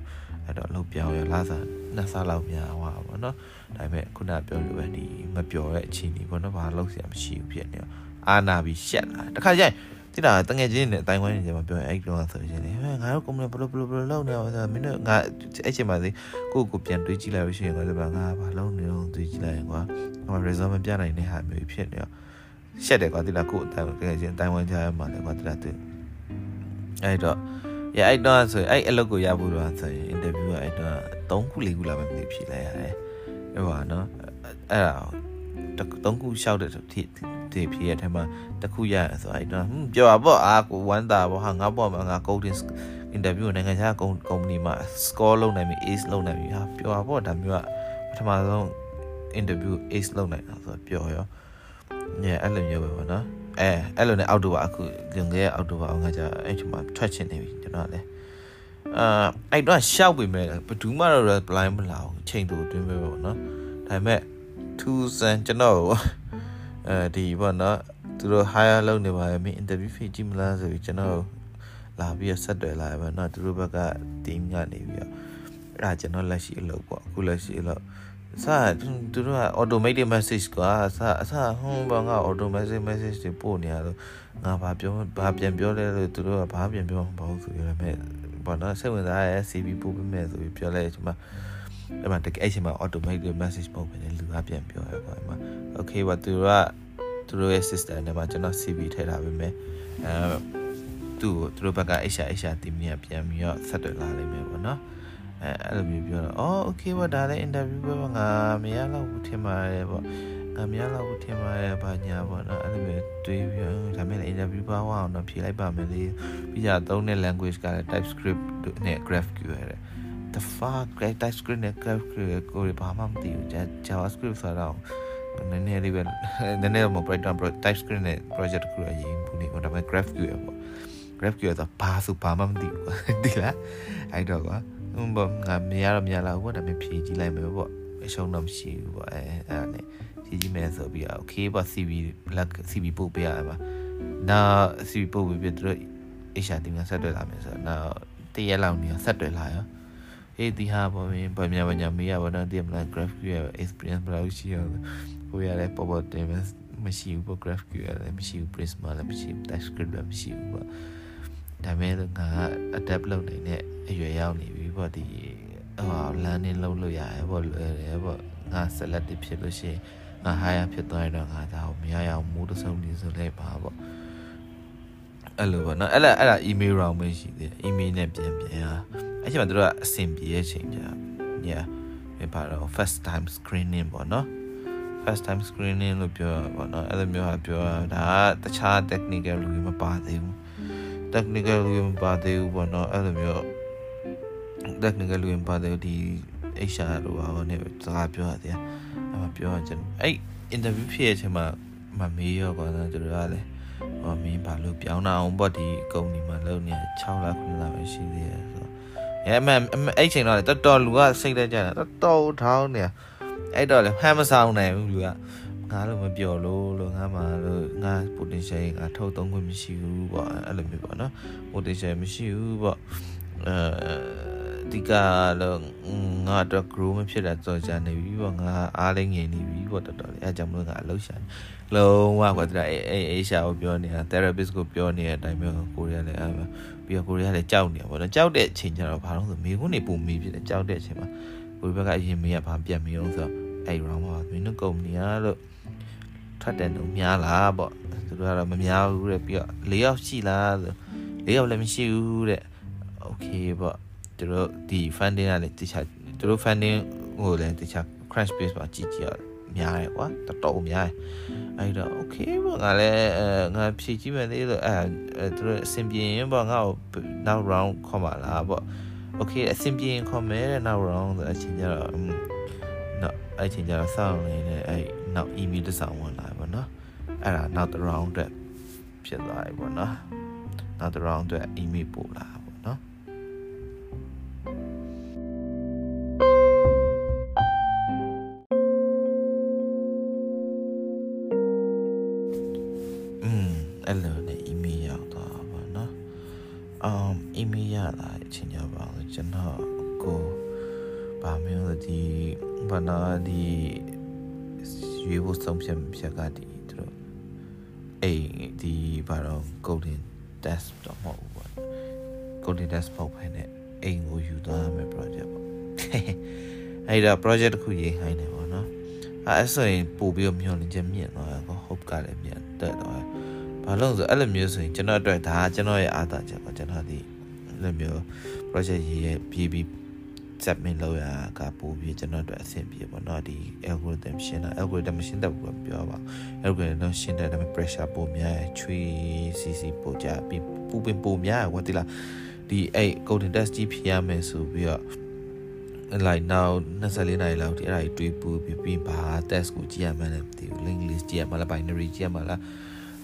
အဲ့တော့လောက်ပြောင်းရလာစားနှစ်စားလောက်များဟွာပေါ့နော်ဒါပေမဲ့ခုနပြောလို့ပဲဒီမပြောတဲ့အချိန်นี้ပေါ့နော်ဘာလို့ဆရာမရှိဘူးဖြစ်နေတော့အာနာပြီးရှက်လာတခါကျရင် တိတာတငယ်ချင်းနဲ့အတိုင်းဝိုင်းနေကြမှာပြောရင်အဲ့တော့ဆိုရင်လေငါတို့ကုမ္ပဏီဘလို့ဘလို့ဘလို့လုပ်နေအောင်ဆိုမင်းတို့ငါအဲ့ချိန်မှာစီကိုကိုပြန်တွေးကြည့်လိုက်လို့ရှိရင်ငါလည်းငါဘာလုပ်နေအောင်တွေးကြည့်လိုက်ရင်ကွာငါ result မပြနိုင်တဲ့ဟာမျိုးဖြစ်နေတော့ရှက်တယ်ကွာတိတာကိုအတိုင်းတကယ်ချင်းအတိုင်းဝိုင်းကြရမှာလေကွာတိတာသူအဲ့တော့ရအဲ့တော့ဆိုအဲ့အလုပ်ကိုရဖို့တော့ဆိုရင် interview ကအဲ့တော့3ခု4ခုလာပဲမသိဖြေလိုက်ရတယ်အဲ့ပါနော်အဲ့ဒါ3ခုလျှောက်တဲ့ဒီဖြေ ရတဲ့မှာတခုရဆိုအဲ့တော့ပြောပါပေါ့အာကိုဝမ်းတာပေါ့ဟာငါပေါ့မှာငါ coding interview နိုင်ငံခြားကုမ္ပဏီမှာ score လုပ်နိုင်ပြီ ace လုပ်နိုင်ပြီဟာပြောပါပေါ့ဒါမျိုးကပထမဆုံး interview ace လုပ်နိုင်တာဆိုတော့ပြောရောညအဲ့လိုမျိုးပဲပေါ့နော်အဲအဲ့လိုနဲ့အောက်တိုဘာအခုလွန်ခဲ့တဲ့အောက်တိုဘာငါကြအဲ့ချိန်မှာထွက်ချင်နေပြီကျွန်တော်လည်းအာအဲ့တော့ရှောက်ပြီမဲ့ဘယ်သူမှတော့ reply မလာဘူးချိန်တူတွင်းပဲပေါ့နော်ဒါပေမဲ့သူစံကျွန်တော် အဲဒီပေါ့နော်သူတို့ hire လုပ်နေပါရဲ့မင်း interview ဖြေကြည့်မလားဆိုပြီးကျွန်တော်လာပြီးဆက်တွယ်လာရပါတော့သူတို့ဘက်က team ကနေပြီးတော့အဲ့ဒါကျွန်တော်လက်ရှိအလုပ်ပေါ့အခုလက်ရှိအလုပ်စာသူတို့က automated message ကွာအစအစဟွန်းဘာငါ automatic message တွေပို့နေရလို့ငါဘာပြောဘာပြန်ပြောလဲလို့သူတို့ကဘာပြန်ပြောမှာမဟုတ်ဘူးဆိုရမယ်ဘာနော်စိတ်ဝင်စားရဲ CV ပို့ပေးမယ်ဆိုပြီးပြောလဲကျွန်မ အဲ့မှာတကယ်အချိန်မှာ automated message ပို့ပေးတယ်လူကပြန်ပြောရဲကွာအဲ့မှာ okay ဘာသူတို့ကသူတို့ရဲ့ system နဲ့မှာကျွန်တော် CV ထည့်ထားပေးမယ်အဲသူ့ကိုသူတို့ဘက်က HR HR team ကပြန်ပြီးတော့ဆက်သွယ်လာနိုင်မယ်ပေါ့နော်အဲအဲ့လိုမျိုးပြောတော့အော် okay ပေါ့ဒါလည်း interview ပဲပေါ့ငါမရတော့ဘူးထင်ပါတယ်ပေါ့ငါမရတော့ဘူးထင်ပါတယ်ဘာညာပေါ့နော်အဲ့လိုမျိုးတွေးပြီးဒါမဲ့လည်း interview ပါအောင်တော့ဖြေလိုက်ပါမယ်လေပြီးကြသုံးတဲ့ language ကလည်း TypeScript နဲ့ GraphQL တဲ့ the fuck great TypeScript နဲ့ GraphQL ကိုဘာမှမသိဘူး JavaScript ဆိုတော့နည်းနည်းလေးပဲနည်းနည်းတော့ Python TypeScript နဲ့ project တစ်ခုရရေးဘူးနေပေါ့ဒါပေမဲ့ GraphQL ပေါ့ GraphQL ဆိုဘာဆိုဘာမှမသိဘူးဒီလားအဲ့တော့ကွာဟိုဘောငါမရတော့မရလာဘူးပေါ့ဒါပေမဲ့ဖြေကြည့်လိုက်မယ်ပေါ့အရှုံးတော့မရှိဘူးပေါ့အဲအဲ့ဒါနဲ့ဖြေကြည့်မယ်ဆိုပြီးတော့ okay ပေါ့ CV black CV ပို့ပေးရမှာနောက် CV ပို့ပြီးပြတော့ HR တင်ကဆက်တွေ့လာမယ်ဆိုတော့နောက်တရက်လောက်နေဆက်တွေ့လာရော အေးဒီဟာပေါ့မင်းဗမာဗညာမေးရပါတော့ဒီမလား GraphQL experience ဘယ်လောက်ရှိရောကိုရလဲပေါ်ပေါ်တင်မရှိဘူးပေါ့ GraphQL လည်းမရှိဘူး Prisma လည်းမရှိဘူး TypeScript လည်းမရှိဘူးပေါ့ဒါမဲ့ငါ adapt လုပ်နေတဲ့အရွယ်ရောက်နေပြီပေါ့ဒီဟို learning လုပ်လို့ရတယ်ပေါ့လွယ်တယ်ပေါ့ငါ selective ဖြစ်လို့ရှိရင်ငါ higher ဖြစ်သွားရင်တော့ငါဒါကိုမရရအောင်မိုးတဆုံးနေဆိုလိုက်ပါပေါ့အဲ့လိုပေါ့နော်အဲ့ဒါအဲ့ဒါ email round ပဲရှိသေးတယ် email နဲ့ပြန်ပြန်ဟာ အဲ့ချိန်မှာတို့ကအဆင်ပြေရဲ့ချိန်ကြာ yeah ပြပါတော့ first time screening ပေါ့နော် first time screening လို့ပြောတာပေါ့နော်အဲ့လိုမျိုးဟာပြောတာဒါကတခြား technical လူတွေမပါသေးဘူး technical လူတွေမပါသေးဘူးပေါ့နော်အဲ့လိုမျိုး technical လူတွေမပါသေးဘူးဒီ HR လို့ပါဘောနဲ့စကားပြောရတယ်အဲ့မှာပြောရချင်အဲ့ interview ဖြစ်ရဲ့အချိန်မှာမမေးရောပေါ့နော်သူတို့ကလည်းဟောမင်းဘာလို့ပြောင်းတာအောင်ပေါ့ဒီကုမ္ပဏီမှာလုပ်နေ6လ9လပဲရှိသေးတယ်ဆိုတော့ အဲအမှန်အဲ့ချိန်တော့တော်တော်လူကစိတ်တက်ကြတာတော်တော်ထောင်းနေအဲ့တော့လေဟမ်းမဆောင်နိုင်ဘူးလူကငါလို့မပြောလို့လို့ငါမှလို့ငါ potential ငါထုတ်သုံးခွင့်မရှိဘူးပေါ့အဲ့လိုမျိုးပေါ့နော် potential မရှိဘူးပေါ့အဲဒီကလို့ငါတော့ grow မဖြစ်တာကြော်ကြနေပြီပေါ့ငါအားလေးငယ်နေပြီပေါ့တော်တော်လေးအဲကြောင့်မလို့ငါအလုပ်ရှာနေလုံးဝကွာတဲ့အဲအေရှာကိုပြောနေတာ therapist ကိုပြောနေတဲ့အတိုင်းမျိုးကိုရီးယားလည်းအဲ ပြီးတော့ကိုရီးယားလည်းကြောက်နေပါတော့ကြောက်တဲ့အချိန်ကျတော့ဘာလို့ဆိုမိခွန်းနေပုံမေးဖြစ်တယ်ကြောက်တဲ့အချိန်မှာကိုရီးဘက်ကအရင်မေးရဘာပြန်မေးအောင်ဆိုတော့အဲ့ round မှာမင်းတို့ကုမ္ပဏီကလို့ထွက်တယ်လို့များလားပေါ့သူတို့ကတော့မများဘူးတဲ့ပြီးတော့၄ယောက်ရှိလားဆို၄ယောက်လည်းမရှိဘူးတဲ့ okay ပေါ့သူတို့ဒီ funding ကလည်းတခြားသူတို့ funding ဟိုလည်းတခြား crash base ပါကြည့်ကြည့်ရ များတယ်ကွာတော်တော်များတယ်အဲ့တော့ okay ပေါ့ငါလည်းငါဖြည့်ကြည့်မယ်လေလို့အဲသူတို့အဆင်ပြေရင်ပေါ့ငါ့ကိုနောက် round ခေါ်ပါလားပေါ့ okay အဆင်ပြေရင်ခေါ်မယ်တဲ့နောက် round ဆိုအချိန်ကျတော့နောက်အဲ့ချိန်ကျတော့စောင့်နေတယ်အဲ့နောက် email တစ်ဆောင်ဝင်လာပေါ့နော်အဲ့ဒါနောက် round အတွက်ဖြစ်သွားပြီပေါ့နော်နောက် round အတွက် email ပို့လာ ဘာနာဒီရွေးဖို့ဆုံးဖြတ်ဖြတ်ကဒီသူတို့အိမ်ဒီဘာတော့ golden test တော့မဟုတ်ဘူးပေါ့ golden test ပေါ့ဖ ೇನೆ အိမ်ကိုယူသွားမယ် project ပေါ့အဲ့ဒါ project တစ်ခုရေးခိုင်းတယ်ပေါ့နော်အဲ့ဆိုရင်ပို့ပြီးမျှော်လင့်ချက်မြင့်သွားတယ်ကော hope ကလည်းမြင့်တက်သွားတယ်ဘာလို့ဆိုအဲ့လိုမျိုးဆိုရင်ကျွန်တော်အတွက်ဒါကကျွန်တော်ရဲ့အားသာချက်ပေါ့ကျွန်တော်ဒီအဲ့လိုမျိုး project ရေးရဲ့ပြီးပြီး submit လုပ်ရကပို့ပြီးကျွန်တော်တို့အဆင်ပြေပေါ့နော်ဒီ algorithm ရှင်းတာ algorithm မရှင်းတတ်ဘူးပြောပါ algorithm တော့ရှင်းတယ်ဒါပေမဲ့ pressure ပိုများရချွေး cc ပိုကြပြီးပူပင်ပိုများရဝတ်တိလားဒီအဲ့ coding test ကြီးဖြေရမယ်ဆိုပြီးတော့ like now 24နိုင်လောက်ဒီအဲ့ဒါတွေးပူပြီးပြီးဘာ test ကိုကြည့်ရမှန်းလည်းမသိဘူး link list ကြည့်ရမှလား binary ကြည့်ရမှလားဒါ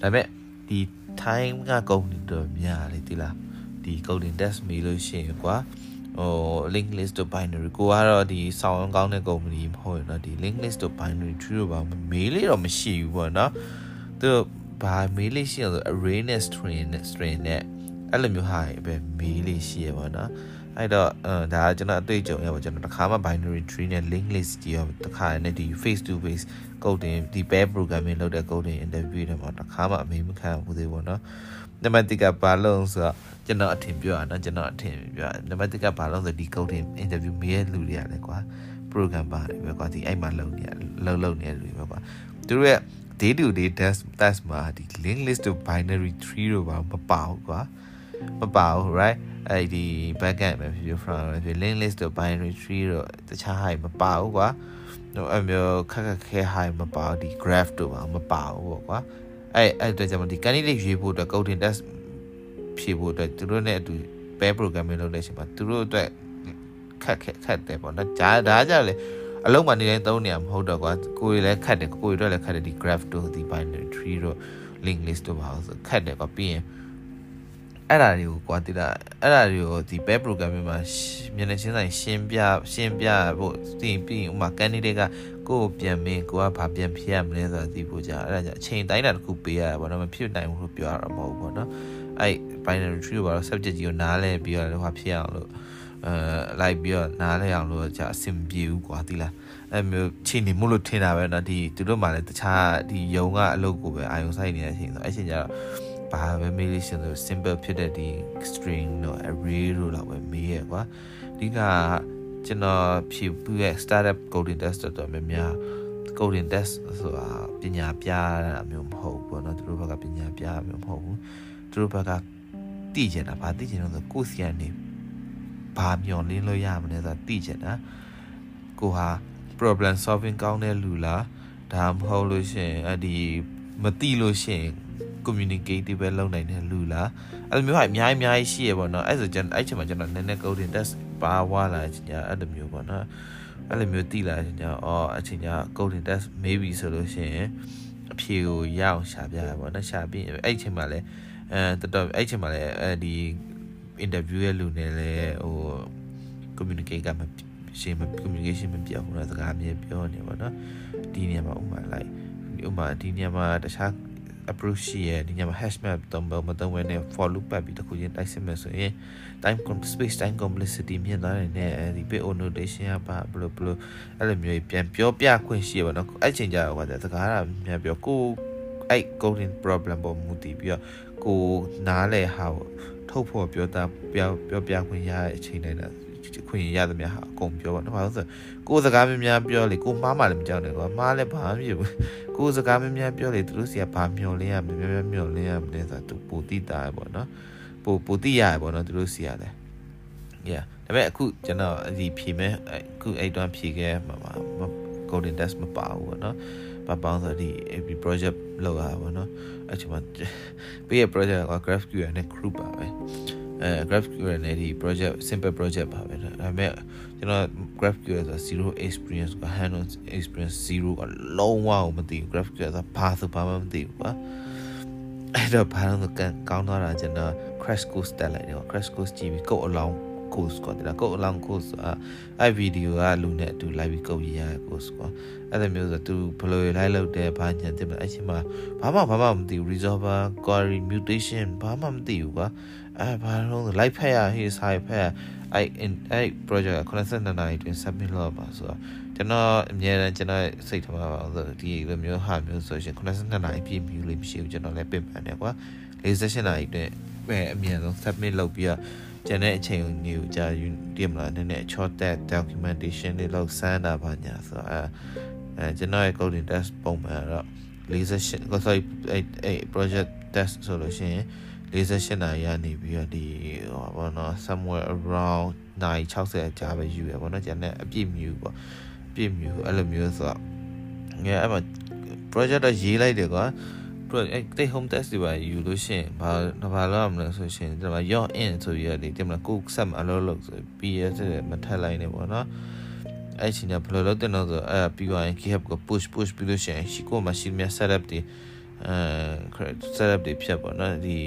ပေမဲ့ဒီ time ကကုန်နေတော့များလေတိလားဒီ coding test မေးလို့ရှိရင်ကွာ ဟို link list တို့ binary ကိုကတော့ဒီဆောင်းကောင်းတဲ့ company မဟုတ်ဘူးเนาะဒီ link list တို့ binary tree တို့ဘာမေးလေးတော့မရှိဘူးပေါ့เนาะသူဘာမေးလေးရှိရဆို array နဲ့ string နဲ့ string နဲ့အဲ့လိုမျိုးဟာပဲမေးလေးရှိရပါเนาะအဲ့တော့အဲဒါကကျွန်တော်အတွေ့အကြုံရပါကျွန်တော်တခါမှ binary tree နဲ့ link list ကြီးရောတခါနဲ့ဒီ face to face coding ဒီ pair programming လုပ်တဲ့ coding interview တွေမှာတခါမှအမေမခံဘူးသေးဘူးเนาะနံပါတ်1ကဘာလုံးဆိုတော့ ကျွန်တော်အထင်ပြောရနော်ကျွန်တော်အထင်ပြောနံပါတ်1ကဘာလုံးဆိုဒီ coding interview မေးရလူတွေရတယ်ကွာ program ပါတယ်ပဲကွာဒီအဲ့မှာလုံနေလုံလုံနေလူတွေပဲကွာသူတို့ရဲ့ day to day test test မှာဒီ link list to binary tree တို့ဘာမပါဘူးကွာမပါဘူး right အဲ့ဒီ backend ပဲဖြစ်ဖြစ် front ပဲဖြစ် link list to binary tree တို့တခြားဟာမပါဘူးကွာဟိုအမျိုးခက်ခက်ခဲဟာမပါဘူးဒီ graph တို့ဘာမပါဘူးပေါ့ကွာအဲ့အဲ့အတွက်ကြောင့်ဒီ candidate ရွေးဖို့အတွက် coding test ဖြေဖို့အတွက်သူတို့နဲ့အတူ pair programming လုပ်တဲ့အချိန်မှာသူတို့အတွက်ခက်ခက်ခက်တယ်ပေါ့နော်ဒါဒါကြလေအလုံးမနေတိုင်းသုံးနေရမဟုတ်တော့ကွာကိုယ်လည်းခက်တယ်ကိုယ်တို့လည်းခက်တယ်ဒီ graph တို့ဒီ binary tree တို့ link list တို့ပါဆိုခက်တယ်ကွာပြီးရင်အဲ့ဒါတွေကိုကွာတိတာအဲ့ဒါတွေကိုဒီ pair programming မှာမျက်နှာချင်းဆိုင်ရှင်းပြရှင်းပြဖို့တင်ပြီးဥမာ candidate ကကိုယ်ပြန်မင်းကိုကဘာပြန်ဖြေရမလဲဆိုတာသိဖို့ကြာအဲ့ဒါကြောင့်အချိန်တိုင်းတာတစ်ခုပေးရတာပေါ့နော်မဖြစ်နိုင်ဘူးလို့ပြောရတာမဟုတ်ဘူးပေါ့နော် အဲ့ binary tree ကိုပါတော့ subject ကြီးကိုနားလဲပြီးတော့ဟိုဖြစ်အောင်လို့အဲလိုက်ပြီးတော့နားလဲအောင်လို့ကြာအဆင်ပြေဘူးကွာသိလားအဲ့မျိုးချိန်နေမို့လို့ထင်တာပဲเนาะဒီသူတို့မှလည်းတခြားဒီယုံကအလုပ်ကိုပဲအာယုံဆိုင်နေတဲ့အချိန်ဆိုအဲ့ချိန်ကျတော့ဘာပဲမေးလို့ရှင်ဆို simple ဖြစ်တဲ့ဒီ string တို့ array တို့လောက်ပဲမေးရကွာဒီကကျွန်တော်ဖြည့်ပြီးရဲ့ startup coding test တော့များများ coding test ဆိုတာပညာပြတာမျိုးမဟုတ်ဘူးပေါ့နော်သူတို့ဘက်ကပညာပြမျိုးမဟုတ်ဘူး သူတို့ဘက်ကသိကျင်တာဘာသိကျင်လို့ဆိုကိုယ်စီကနေဘာမျောလင်းလို့ရမလဲဆိုတာသိကျင်တာကိုဟာ problem solving ကောင်းတဲ့လူလားဒါမှမဟုတ်လို့ရှင်အဲ့ဒီမသိလို့ရှင် communicative ပဲလုပ်နိုင်တဲ့လူလားအဲ့လိုမျိုးဟာအများကြီးအများကြီးရှိရပေါ့နော်အဲ့ဆိုကျွန်တော်အဲ့ချိန်မှာကျွန်တော်နည်းနည်း coding test ပါဝါလာချင်ကြအဲ့လိုမျိုးပေါ့နော်အဲ့လိုမျိုးတိလာချင်ကြအော်အချိန်ကျ coding test maybe ဆိုလို့ရှိရင်အဖြေကိုရအောင်ရှာပြရပါတော့ရှာပြီးအဲ့ချိန်မှာလဲ အဲတော်တော်အဲ့ချိန်မှာလဲအဲဒီ interview ရဲ့လူနဲ့လဲဟို communicate ကမရှင်း communication မပြောဘူးနော်စကားအမြဲပြောနေပါတော့ဒီနေရာမှာဥမာ like ဥမာဒီနေရာမှာတခြား approach ရှိရဒီညမှာ hash map တုံးမတုံးဝဲနဲ့ for loop ပတ်ပြီးတခုချင်းတိုက်စစ်မယ်ဆိုရင် time space time complexity မြင်သွားတယ်နဲ့ဒီ bit notation ကပါဘလို့ဘလို့အဲ့လိုမျိုးပြန်ပြောပြခွင့်ရှိရပါတော့အဲ့ချိန်ကျတော့စကားကမြန်ပြောကိုအဲ့ coding problem ပေါ်မူတည်ပြီးတော့ ကိုနားလဲဟာထုတ်ဖို့ပြောတာပြောပြောပြခွင့်ရတဲ့အချိန်တိုင်းတော့ခွင့်ရသမျှဟာအကုန်ပြောပါတော့ဘာလို့ဆိုကိုစကားများများပြောလေကိုမှားမှလည်းမကြောက်နဲ့ကွာမှားလည်းဘာမှမဖြစ်ဘူးကိုစကားများများပြောလေသူတို့စီကဘာမျောလင်းရမလဲများများမျောလင်းရမလဲဆိုတော့သူပူတိတာပေါ့နော်ပူပူတိရပေါ့နော်သူတို့စီကလည်း yeah ဒါပေမဲ့အခုကျွန်တော်ဒီဖြေမဲ့အခုအဲ့တွန်းဖြေခဲ့မှာမှာ golden test မပါဘူးပေါ့နော်ဘာပေါင်းဆိုဒီ AP project လောက်ရပါတော့ အဲ့ချိန်မှာပေးရ project က GraphQL နဲ့ group ပါပဲအဲ GraphQL နဲ့ဒီ project simple project ပါပဲဒါပေမဲ့ကျွန်တော် GraphQL ဆို zero experience က hand on experience zero ကလုံးဝမသိဘူး GraphQL ဆိုဘာဆိုဘာမှမသိဘူးကွာအဲ့တော့ဘာလို့ကန်ကောင်းသွားတာကျွန်တော် crash course တက်လိုက်တယ် crash course ကြည့်ပြီးကိုယ့်အလောင်း course ကွာဒါကိုယ့်အလောင်း course အဲ့ဗီဒီယိုကလူနဲ့အတူ live ပြီးကုတ်ရရ course ကွာအဲ့လိုမျိုးဆိုသူဘယ်လို live လုပ်တယ်ဘာညာတင်မလဲအဲ့ချိန်မှာဘာမှဘာမှမသိဘူး resolver query mutation ဘာမှမသိဘူးကွာအဲဘာလို့ live ဖက်ရ his high ဖက်အဲ့အဲ့ project 82နာရီတွင် submit လုပ်ပါဆိုတော့ကျွန်တော်အများနဲ့ကျွန်တော်စိတ်ထဲမှာပါဆိုဒီလိုမျိုးဟာမျိုးဆိုရှင်82နာရီပြည့်မြူလို့မရှိဘူးကျွန်တော်လည်းပြင်ပန်တယ်ကွာ48နာရီတွင်ပဲအများဆုံး submit လုပ်ပြီးတော့ ကျန်တဲ့အချိန်ကိုကြာယူတည်မလားနည်းနည်း short that documentation တွေလောက်စမ်းတာပါညာဆိုတော့အဲအဲကျွန်တော်ရဲ့ coding test ပုံမှန်တော့48ကို sorry အဲအဲ project test ဆိုလို့ရှိရင်48နာရီကနေပြီးတော့ဒီဟောဘောနော် somewhere around နိုင်60ကြာပဲယူရပေါ့နော်ကျန်တဲ့အပြည့်မြူပေါ့အပြည့်မြူအဲ့လိုမျိုးဆိုတော့ငယ်အဲ့မှာ project တော့ရေးလိုက်တယ်ကွာ project အဲ့ home test တွေပါယူလို့ရှိရင်ဘာဘာလို့ရမလဲဆိုရှင်ဒီမှာ your in ဆိုပြီးတော့ဒီဒီမှာကိုဆက်မအလုပ်လုပ်ဆိုပြီးရတဲ့မထက်လိုက်နေပေါ့နော်အဲ့ချင်းကဘယ်လိုလုပ်တဲ့နော်ဆိုအဲ့ပြီးသွားရင် GitHub ကို push push ပြီးလို့ရှိရင်ရှိကို machine များ setup တွေအဲ setup တွေဖြတ်ပေါ့နော်ဒီ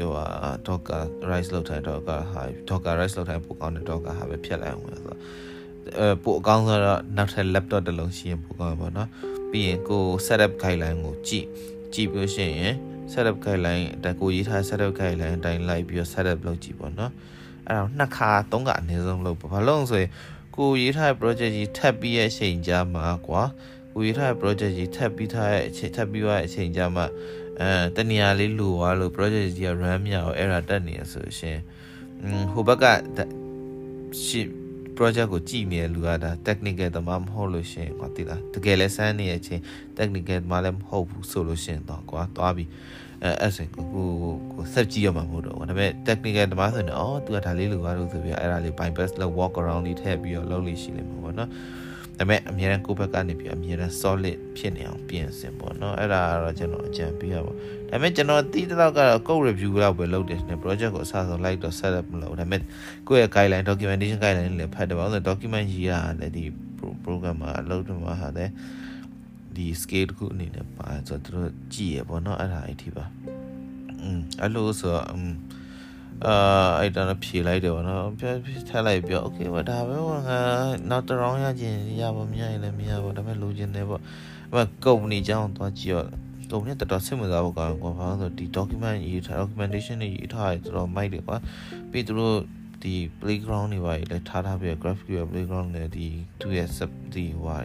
ဟိုဟာ Docker rise လောက်ထိုင် Docker ဟာ Docker rise လောက်ထိုင်ပိုကောင်းတဲ့ Docker ဟာပဲဖြတ်လိုက်အောင်ဆိုတော့အဲပိုအကောင်းဆိုတော့နောက်ထပ် laptop တစ်လုံးရှိရင်ပိုကောင်းပါတော့ပြီးရင်ကို setup guideline ကိုကြည့် ကြည့်ပြီးရှင်ရင် setup guideline တကိုရေးထား setup guideline အတိုင်းလိုက်ပြီးတော့ setup လုပ်ကြည့်ပေါ့နော်အဲ့တော့နှစ်ခါသုံးခါအနည်းဆုံးလုပ်ပါဘာလို့ဆိုရင်ကိုရေးထားတဲ့ project ကြီးထပ်ပြီးရဲ့အချိန်ကြာမှာကွာကိုရေးထားတဲ့ project ကြီးထပ်ပြီးထားတဲ့အချိန်ထပ်ပြီးသွားတဲ့အချိန်ကြာမှာအဲတနေရာလေးလိုသွားလို့ project ကြီးက run မရအောင် error တက်နေရဆိုရှင်อืมဟိုဘက်ကရှစ် project ကိုကြည့်နေတဲ့လူကဒါ technical တမမဟုတ်လို့ရှင်ကွာတိလားတကယ်လဲစမ်းနေတဲ့အချိန် technical တမလည်းမဟုတ်ဘူးဆိုလို့ရှင်တော့ကွာသွားပြီအဲအဲ့ဆိုကိုကိုကိုဆက်ကြည့်ရမှာမဟုတ်တော့ဘူးဒါပေမဲ့ technical တမဆိုရင်အော် तू ကဒါလေးလိုကားလို့ဆိုပြီးအဲ့ဒါလေး bypass လောက် walk around လေးထည့်ပြီးတော့လုပ်လို့ရှိလိမ့်မှာပေါ့နော် ဒါပေမဲ့အများရန်ကိုယ့်ဘက်ကနေပြီးအများရန် solid ဖြစ်နေအောင်ပြင်ဆင်ပေါ့နော်အဲ့ဒါကတော့ကျွန်တော်အကြံပေးရပါဒါပေမဲ့ကျွန်တော်တီးတဲ့လောက်ကတော့ကိုယ့် review လောက်ပဲလုပ်တယ်ရှင် project ကိုအစားဆုံးလိုက်တော့ set up မလုပ်ဒါပေမဲ့ကိုယ့်ရဲ့ guideline documentation guideline လည်းဖတ်တယ်ပေါ့ဆို document ရေးရတယ်ဒီ program မှာအလုပ်တော့မှာဟာတယ်ဒီ scale ကိုအနေနဲ့ပါဆိုတော့သူတို့ကြည့်ရပေါ့နော်အဲ့ဒါအဲ့ဒီပါอืมအဲ့လိုဆိုတော့ အာအဲ့တော့ဖြေလိုက်တယ်ဗောနော်ပြထက်လိုက်ပြောโอเคဗောဒါပဲဗောငါနောက်တစ် round ရခြင်းရပါမရရင်လည်းမရပါဒါပေမဲ့လိုချင်တယ်ဗောအမကုမ္ပဏီကြောင်းသွားကြည့်ရကုမ္ပဏီတော်တော်စိတ်ဝင်စားဖို့ကောင်းကွာဘာလို့ဆိုဒီ document ရေးထား documentation တွေရေးထားတယ်တော်တော်မိုက်တယ်ကွာပြီးသူတို့ဒီ playground တွေပါလေထားထားပြီး graphic playground နဲ့ဒီသူရဲ့ sub ဒီဟို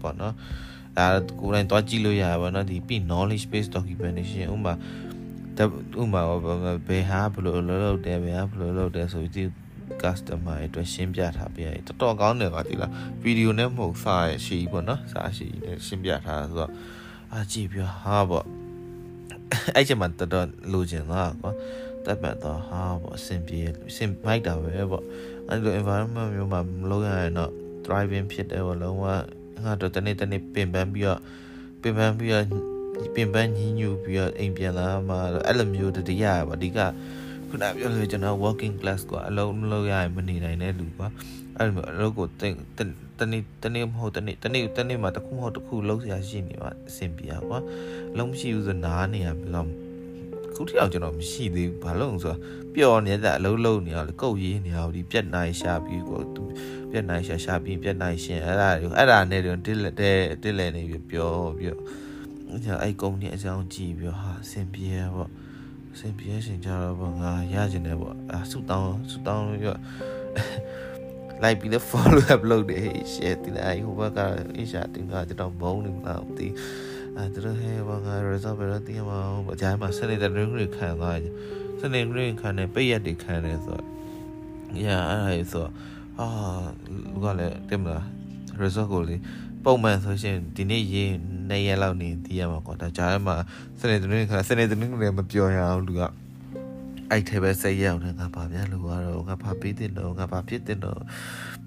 ပေါ့နော်အဲကိုယ်တိုင်တွားကြည့်လို့ရပါဘောနော်ဒီပြီး knowledge based documentation ဥပမာ ဥပမာဘယ်ဟာဘယ်လိုလုပ်လုပ်တယ်ဘယ်ဟာဘယ်လိုလုပ်တယ်ဆိုပြီး customer အတွက်ရှင်းပြထားပြရတယ်တော်တော်ကောင်းတယ်ပါဒီလားဗီဒီယိုနဲ့မဟုတ်စာရရှိပေါ့နော်စာရှိနဲ့ရှင်းပြထားတာဆိုတော့အာကြည့်ပြဟာပေါ့အဲ့ချက်မှာတော်တော်လိုချင်သွားကွာတက်ပတ်တော့ဟာပေါ့အဆင်ပြေအဆင်မိုက်တာပဲပေါ့အဲ့လို environment မျိုးမှာမလုပ်ရရင်တော့ driving ဖြစ်တယ်ပေါ့လုံးဝငါတော့တနေ့တနေ့ပင်ပန်းပြီးတော့ပင်ပန်းပြီးတော့ ပင်ပန်းညင်းညူပြီးတော့အိမ်ပြန်လာမှတော့အဲ့လိုမျိုးတတိယပါအဓိကခုနပြောလို့ကျွန်တော် working class ကအလုံးမလုပ်ရရင်မနေနိုင်တဲ့လူပါအဲ့လိုမျိုးအလုပ်ကိုတင်တနေ့တနေ့မဟုတ်တနေ့တနေ့တနေ့မှာတစ်ခုမဟုတ်တစ်ခုလုံးစရာရှိနေပါအဆင်ပြေပါလုံးမရှိဘူးဆိုနားနေရဘယ်လိုခုထိအောင်ကျွန်တော်မရှိသေးဘူးဘာလို့ဆိုတော့ပျော်နေတဲ့အလုံးလုံးနေအောင်ကုတ်ရေးနေအောင်ဒီပြက်နိုင်ရှာပြီးကိုပြက်နိုင်ရှာရှာပြီးပြက်နိုင်ရှင်အဲ့ဒါတွေအဲ့ဒါနဲ့တော့တစ်လက်တစ်လက်နေပြီးပျော်ပြီးတော့ အဲ့ကုမ္ပဏီအကြောင်းကြည့်ပြီးဟာအဆင်ပြေပေါ့အဆင်ပြေရှင်ကြတော့ပေါ့ငါရကျင်တယ်ပေါ့အဆူတောင်းဆူတောင်းပြီးတော့လိုက်ပြီးတော့ follow up လုပ်တယ် share တင်လိုက်ဟိုဘက်ကအေးရှာတင်ကကျွန်တော်မုန်းနေမလားမသိအဲသူတို့ဟဲ့ဘာငါ result ပဲတော့တင်မအောင်ပေါ့ဂျိုင်းမှာစနေတဲ့ drink တွေခံသွားတယ်စနေ drink ခံတယ်ပိတ်ရက်တွေခံတယ်ဆိုတော့ yeah အဲ့ဒါဆိုတော့ဟဟာလူကလည်းတင်မလား result ကိုလေ ပုံမှန်ဆိုရှင်ဒီနေ့ရေး2ရက်လောက်နေတည်ရမှာကွာဒါကြားထဲမှာစနေတနင်္ဂနွေစနေတနင်္ဂနွေမပြောရအောင်လူကအဲ့ထဲပဲစိတ်ရောက်နေငါဘာပြန်လို့ရတော့ငါဘာပေးတင်တော့ငါဘာဖြစ်တင်တော့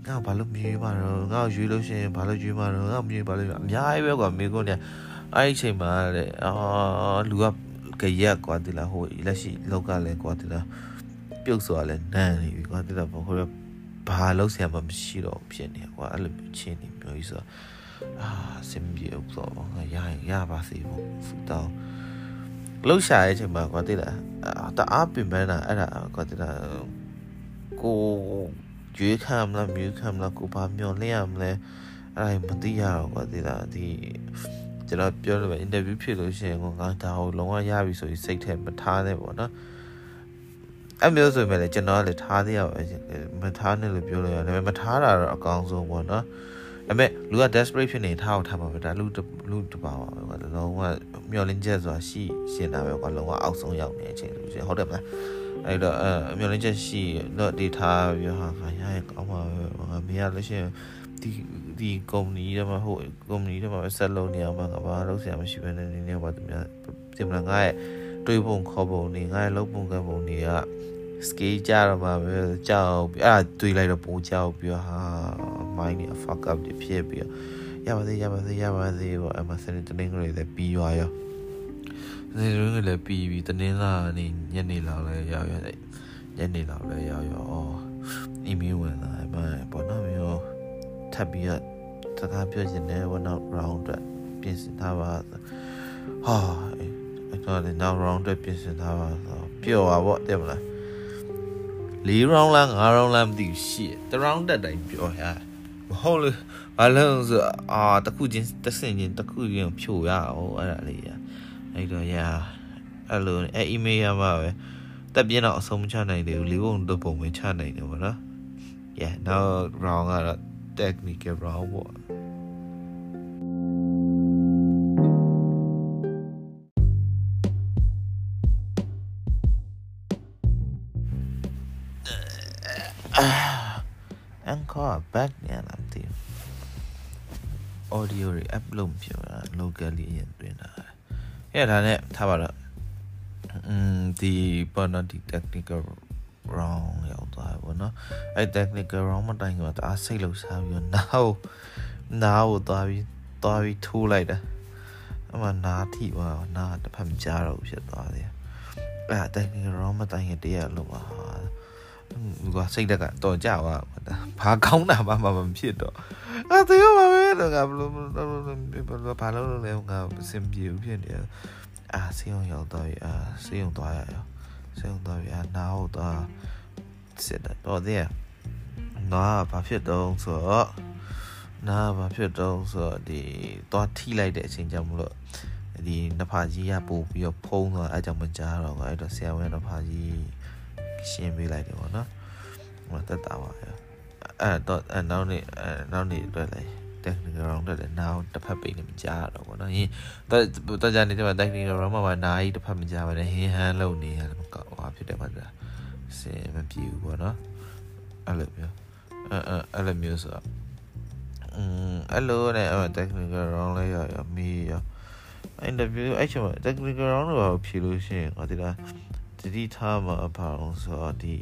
ငါဘာလို့မြည်မှာတော့ငါရွေးလို့ရှိရင်ဘာလို့ရွေးမှာတော့ငါမြည်ဘာလို့အများကြီးပဲကွာမိကုန်းเนี่ยအဲ့ဒီချိန်မှာတဲ့အာလူကကြရက်ကွာဒီလားဟိုလက်ရှိလောက်ကလည်းကွာဒီလားပြုတ်စွာလဲနန်းနေပြီကွာဒီလားဟိုဘာလို့ဆရာမမရှိတော့ဖြစ်နေကွာအဲ့လိုချင်းနေမျိုးကြီးဆို အာစင်ပြေဥတော့ငါရရင်ရပါစေပေါ့ဖူတောင်းလှုပ်ရှားရဲ့ချိန်မှာကွာတိလားတအားပင်ပန်းတာအဲ့ဒါကွာတိလားကိုရွေးခံမလားမြူးခံမလားကိုဘာမျောလင့်ရမလဲအဲ့ဒါမသိရတော့ကွာတိလားဒီကျွန်တော်ပြောလို့ပဲအင်တာဗျူးဖြစ်လို့ရှိရင်ငါဒါကိုလုံးဝရပြီဆိုပြီးစိတ်ထဲမထားနဲ့ပေါ့နော်အဲ့မျိုးဆိုရင်လည်းကျွန်တော်လည်းထားသေးရပါမထားနဲ့လို့ပြောလို့ရတယ်ဒါပေမဲ့မထားတာတော့အကောင်းဆုံးပေါ့နော် ဒါပေမဲ့လူက desperate ဖြစ်နေထားအောင်ထားပါပဲဒါလူလူတပါပါပဲကွာလုံးဝမျောလင်းချက်ဆိုတာရှိရှင်းတာပဲကွာလုံးဝအောက်ဆုံးရောက်နေတဲ့အချိန်လို့ရှင်ဟုတ်တယ်မလားအဲ့တော့အဲမျောလင်းချက်ရှိတော့ဒီထားပြီးဟာခါရရင်ကောင်းပါပဲငါမရလို့ရှင်ဒီဒီကုမ္ပဏီတွေမှာဟိုကုမ္ပဏီတွေမှာဆက်လုပ်နေအောင်မှာငါဘာလုပ်ဆရာမရှိဘဲနဲ့နေနေပါသူများပြင်မလားငါရဲ့တွေးပုံခေါ်ပုံနေငါရဲ့လုပ်ပုံကပုံတွေက scale ကြတော့မှာပဲကြောက်အဲ့ဒါတွေးလိုက်တော့ပိုကြောက်ပြီးဟာ mind နဲ့ fuck up ဖြစ်ပြီးရပါသေးရပါသေးရပါသေးပေါ့အမစနေတနင်္ဂနွေလည်းပြီးသွားရောနေရင်းလည်းပြီးပြီးတနင်္လာနေ့ညနေလောက်လည်းရောက်ရတယ်ညနေလောက်လည်းရောက်ရောအော် email ဝင်လာအမပေါ့နော်မျိုးထပ်ပြီးတော့စကားပြောချင်တယ် one out round အတွက်ပြင်ဆင်ထားပါဟာအဲ့တော့လည်း now round အတွက်ပြင်ဆင်ထားပါဆိုပျော်ပါပေါ့တဲ့မလား၄ round လား၅ round လားမသိဘူးရှေ့တ round တက်တိုင်းပြောရ မဟုတ်လို့ဘာလို့ဆိုအာတခုချင်းတစ်စင်ချင်းတခုချင်းဖြိုရအောင်အဲ့ဒါလေးရအဲ့တော့ရအဲ့လိုအဲ့ email ရမှာပဲတက်ပြင်းတော့အဆုံးမချနိုင်သေးဘူးလေးပုံတစ်ပုံပဲချနိုင်တယ်ပေါ့နော် yeah now round ကတော့ technical round ပေါ့အန်ကော back ညာလားမသိဘူး audio တွေ upload ဖြစ်တာ locally ရင်တွင်တာအဲ့ဒါနဲ့ထားပါတော့อืมဒီပေါ်တော့ဒီ technical round ရောက်သွားပြီပေါ့နော်အဲ့ technical round မတိုင်ကတအားစိတ်လှုပ်ရှားပြီးတော့နားကိုနားကိုသွားပြီးသွားပြီးထိုးလိုက်တာအမှနားထိပါနားတစ်ဖက်မကြားတော့ဖြစ်သွားတယ်အဲ့ technical round မတိုင်ကတည်းကလုံးပါလူ ကစိတ်တက်ကတော့ကြပါဘာကောင်းတာမှမဖြစ်တော့အာတေးပါပဲတော့ငါဘလို့ဘလို့ဘာလို့လဲငါစင်ပြေဖြစ်နေအာစေယုံရောက်တော့အာစေယုံသွားရရောစေယုံသွားပြီအာနားဟုတ်သွားစစ်တော့တဲ့နားဘာဖြစ်တော့ဆိုတော့နားဘာဖြစ်တော့ဆိုတော့ဒီသွားထိလိုက်တဲ့အချိန်ကြောင့်မလို့ဒီနဖာကြီးကပို့ပြီးတော့ဖုံးသွားအဲကြောင့်မကြားတော့ဘူးအဲ့တော့ဆရာဝန်နဖာကြီး ရှင်းပေးလိုက်တယ်ပေါ့နော်ဟိုတက်တာပါရောအဲ့တော့အဲ့နောက်နေ့အဲ့နောက်နေ့အတွက်လည်း technical round တက်တယ်နောက်တစ်ဖက်ပိတ်နေမကြားတော့ဘောနော်ဟင်းတော့တကြနေတယ်မှာ technical round မှာပါနားကြီးတစ်ဖက်မကြားပါနဲ့ဟင်းဟန်းလုံနေရတယ်မကောက်ဟာဖြစ်တယ်မှာဒါစင်မပြေဘူးဘောနော်အဲ့လိုမျိုးအဲ့အဲ့လိုမျိုးဆိုတော့อืมအဲ့လိုနဲ့အဲ့ technical round လေးရရမီးရ interview အဲ့ချိန်မှာ technical round တော့ဖြေလို့ရှိရင်ငါဒီလား တတိထားမှာအပါအောင်ဆိုတော့ဒီ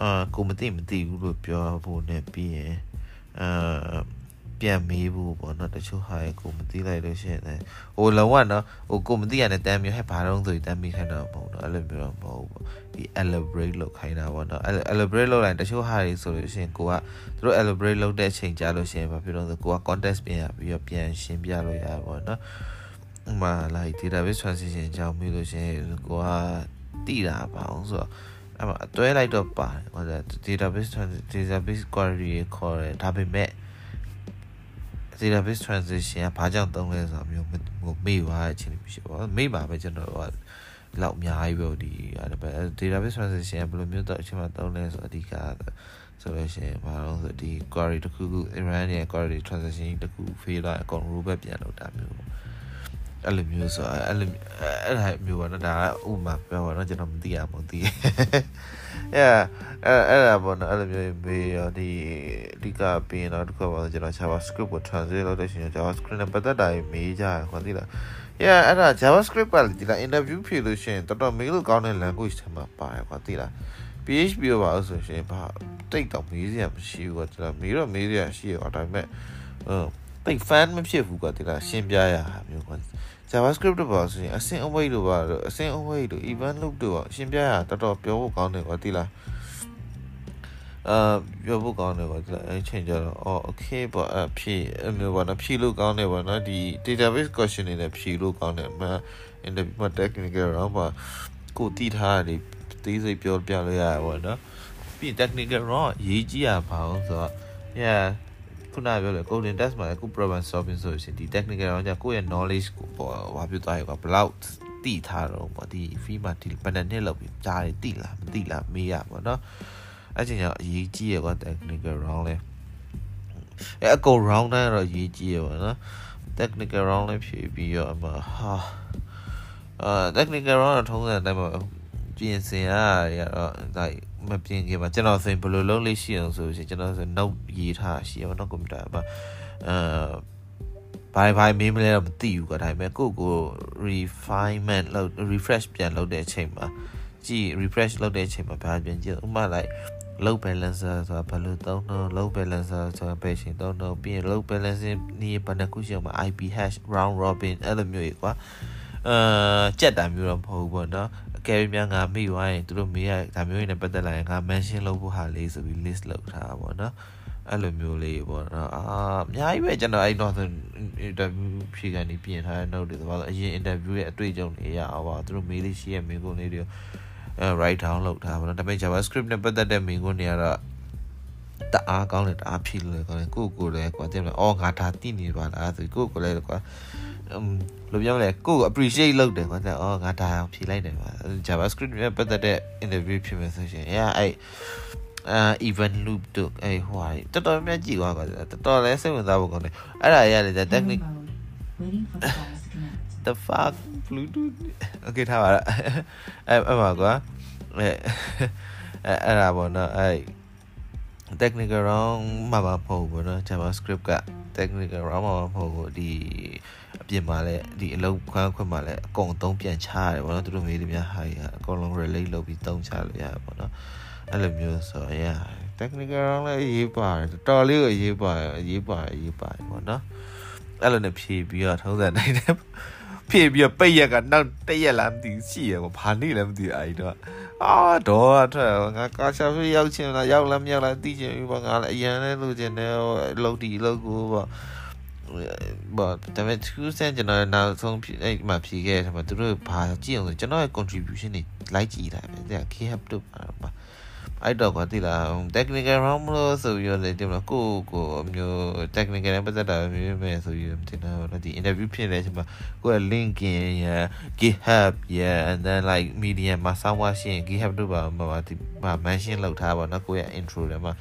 အာကိုမသိမသိဘူးလို့ပြောဖို့နဲ့ပြီးရင်အာပြန်မေးဖို့ပေါ့နော်တချို့ဟာကိုမသိလိုက်လို့ရှိရင်လည်းဟိုလုံးဝနော်ဟိုကိုမသိရတဲ့တမ်းမျိုးဟဲ့ဘာတော့ဆိုတမ်းမိခိုင်းတော့မဟုတ်တော့အဲ့လိုမျိုးတော့မဟုတ်ဘူးဒီ elaborate လုပ်ခိုင်းတာပေါ့နော် elaborate လုပ်လိုက်တချို့ဟာတွေဆိုလို့ရှိရင်ကိုကသူတို့ elaborate လုပ်တဲ့အချိန်ကြာလို့ရှိရင်ဘာဖြစ်လို့ဆိုကိုက context ပြန်ရပြီးတော့ပြန်ရှင်းပြလို့ရပါပေါ့နော်ဥမာ like database transition ကြောင့်ပြီးလို့ရှိရင်ကိုက တိတာပါအောင်ဆိုတော့အဲ့မှာအတွဲလိုက်တော့ပါတယ်ဟို database database query ခေါ်တယ်ဒါပေမဲ့ database transition ကဘာကြောင့်သုံးလဲဆိုတာမျိုးမေ့သွားတဲ့အချိန်ဖြစ်ပါမေ့ပါပဲကျွန်တော်ကလောက်အများကြီးပဲဒီ database transition ကဘယ်လိုမျိုးတော့အချိန်မှသုံးလဲဆိုအဓိကဆိုလို့ရှိရင်ဘာလို့ဆိုဒီ query တစ်ခုခု run ရဲ့ query transition တစ်ခု fail လာအကုန် rollback ပြန်လုပ်တာမျိုး အဲ့လိုမျိုးဆိုအဲ့လိုအဲ့ဒါမျိုးပေါ့နော်ဒါကဥမာပြောပါတော့ကျွန်တော်မသိရမသိအဲ့အဲ့အဲ့ဒါပေါ့နော်အဲ့လိုမျိုးမေးရောဒီအဓိကပြင်တော့တစ်ခုပါကျွန်တော် JavaScript ကို translate လုပ်လို့ရှိရင် JavaScript နဲ့ပတ်သက်တာမေးကြရခွန်သိလား Yeah အဲ့ဒါ JavaScript ကဒီလား interview ဖြေလို့ရှိရင်တော်တော်မေးလို့ကောင်းတဲ့ language တွေမှာပါတယ်ကွာသိလား PHP ရောပါလို့ဆိုရှင်ဘာတိတ်တော့မေးစရာမရှိဘူးကွာကျွန်တော်မေးတော့မေးစရာရှိရောဒါပေမဲ့ဟိုတိတ် fan မဖြစ်ဘူးကွာဒီလားရှင်းပြရတာမျိုးကွာ JavaScript တော့ပါဆိုရင်အဆင့်အဝိတ်လို့ပါတော့အဆင့်အဝိတ်လို့ event loop တို့ပါရှင်းပြရတော်တော်ပြောဖို့ကောင်းတယ်ကွာဒီလားအာပြောဖို့ကောင်းတယ်ကွာဒီလားအဲ့ချိန်ကြတော့အော် okay ပေါ့အဖြည့်အမျိုးပါနော်ဖြည့်လို့ကောင်းတယ်ပေါ့နော်ဒီ database question တွေနဲ့ဖြည့်လို့ကောင်းတယ်မ interview မှာ technical round ပါကိုတည်ထားတယ်သေးစိတ်ပြောပြလို့ရပါဘောနော်ပြီး technical round ရေးကြည့်ရပါအောင်ဆိုတော့ yeah ခုနပြောလေ coding test မှာလည်းခု problem solving ဆိုရှင်ဒီ technical တော့じゃကိုယ့်ရဲ့ knowledge ကိုပေါ့ဘာပြောသွားရကွာဘလောက်တိထားတော့ပေါ့ဒီ fee မှာဒီဘယ်နှစ်နှစ်လောက်ပြီးကြားတယ်တိလားမတိလားမေးရပေါ့နော်အဲ့ချိန်ကျတော့အရေးကြီးရကွာ technical round လဲအဲ့အကုန် round တိုင်းတော့အရေးကြီးရပါနော် technical round လဲဖြည့်ပြီးတော့အမဟာအာ technical round တော့ထုံးစံတိုင်းမှာပြင်ဆင်ရရတော့ like မပြင်ခင်မှာကျွန်တော်ဆိုရင်ဘယ်လိုလုပ်လို့ရှိအောင်ဆိုရင်ကျွန်တော်ဆို note ရေးထားရှိရပါတော့ကွန်ပျူတာမှာအဲဘာဘာမေးမလဲတော့မသိဘူးကွာဒါပေမဲ့ကိုကို refinement လုပ် refresh ပြန်လုပ်တဲ့အချိန်မှာကြည့် refresh လုပ်တဲ့အချိန်မှာဘာပြန်ကြည့်ဥပမာ like load balancer ဆိုတာဘယ်လိုသုံးတော့ load balancer ဆိုတာဘယ်ချိန်သုံးတော့ပြီးရင် load balancing နည်းဘယ်နှခုရှိအောင် IP hash round robin အဲ့လိုမျိုးကြီးကွာအာကြက်တာမျိုးတော့မဟုတ်ဘူးပေါ့နော် ကယ်ရီများငါမိသွားရင်သူတို့မေးရဒါမျိုးတွေနဲ့ပတ်သက်လာရင်ငါ mention လုပ်ဖို့ဟာလေးဆိုပြီး list လုပ်ထားတာပေါ့နော်အဲ့လိုမျိုးလေးပေါ့နော်အာအများကြီးပဲကျွန်တော်အဲ့တော့ interview ဖြေကနေပြင်ထားတဲ့ note တွေဆိုတော့အရင် interview ရဲ့အတွေ့အကြုံတွေရအောင်ပါသူတို့မေးလေးရှိရမေးခွန်းလေးတွေအဲ write down လုပ်ထားပါတော့ဒါပေမဲ့ JavaScript နဲ့ပတ်သက်တဲ့မေးခွန်းတွေကတော့တအားကောင်းတယ်တအားဖြေလို့ကောင်းတယ်ကိုကိုလည်းကွာတင်တယ်အော်ငါဒါတိနေပါလားဆိုကိုကိုလည်းကွာ လိုပြောမလဲကိုယ့်ကို appreciate လုပ်တယ်ကွာတဲ့အော်ငါဒါအောင်ဖြေလိုက်တယ်ကွာ JavaScript နဲ့ပတ်သက်တဲ့ interview ဖြစ်မယ်ဆိုရှင်အဲအဲ့အာ event loop တို့အဲဟိုဟာတော်တော်များများကြည့်သွားကွာတော်တော်လည်းစိတ်ဝင်စားဖို့ကောင်းတယ်အဲ့ဒါရလေ technique the fuck bluetooth okay ထားပါလားအဲ့အဲ့ပါကွာအဲ့အဲ့ဒါပေါ့နော်အဲ့ technical round မှာပါဖို့ပေါ့နော် javascript က technical round မှာပါဖို့ဒီ အပြင်မှာလည်းဒီအလုံးခွမ်းခွင့်မှာလည်းအကုန်အသုံးပြန်ချရတယ်ပေါ့နော်သူတို့မေးတယ်များဟာအကုန်လုံး relate လုပ်ပြီးသုံးချလို့ရတယ်ပေါ့နော်အဲ့လိုမျိုးဆိုရ technical round လည်းရေးပါတယ်တော်လေးကိုရေးပါတယ်ရေးပါတယ်ရေးပါတယ်ပေါ့နော်အဲ့လိုနဲ့ဖြည့်ပြီးတော့ထုံးစံနိုင်တယ်ဖြည့်ပြီးတော့ပိတ်ရက်ကနောက်တစ်ရက်လားမသိရှိရပေါ့ဘာနေလဲမသိအဲ့တော့အာတော့ထွက်ငါကာရှာဖေးရောက်ချင်လားရောက်လားမရောက်လားသိချင်ပြီပေါ့ငါလည်းအရန်လည်းလိုချင်တယ်လောက်ဒီလောက်ကိုပေါ့ ဘာဒါပေမဲ့သူစံကျွန်တော်နောက်ဆုံးအဲ့မှာဖြေခဲ့တယ်မှာသူတို့ဘာကြည့်အောင်ဆိုကျွန်တော်ရဲ့ contribution တွေလိုက်ကြည့်တာပဲတဲ့ KHAP တို့ပါအဲ့တော့ကွာတိလား technical round မလို့ဆိုပြီးတော့လေဒီမှာကိုကိုမျိုး technical နဲ့ပတ်သက်တာမျိုးပဲဆိုပြီးတင်တော့ဒီ interview ဖြစ်နေချိန်မှာကိုက LinkedIn ရ GitHub ရ and then like Medium မှာစောင်းဝရှင်း GitHub တို့ပါမှာဒီမှာ mention လုပ်ထားပါတော့ကိုရဲ့ intro ထဲမှာ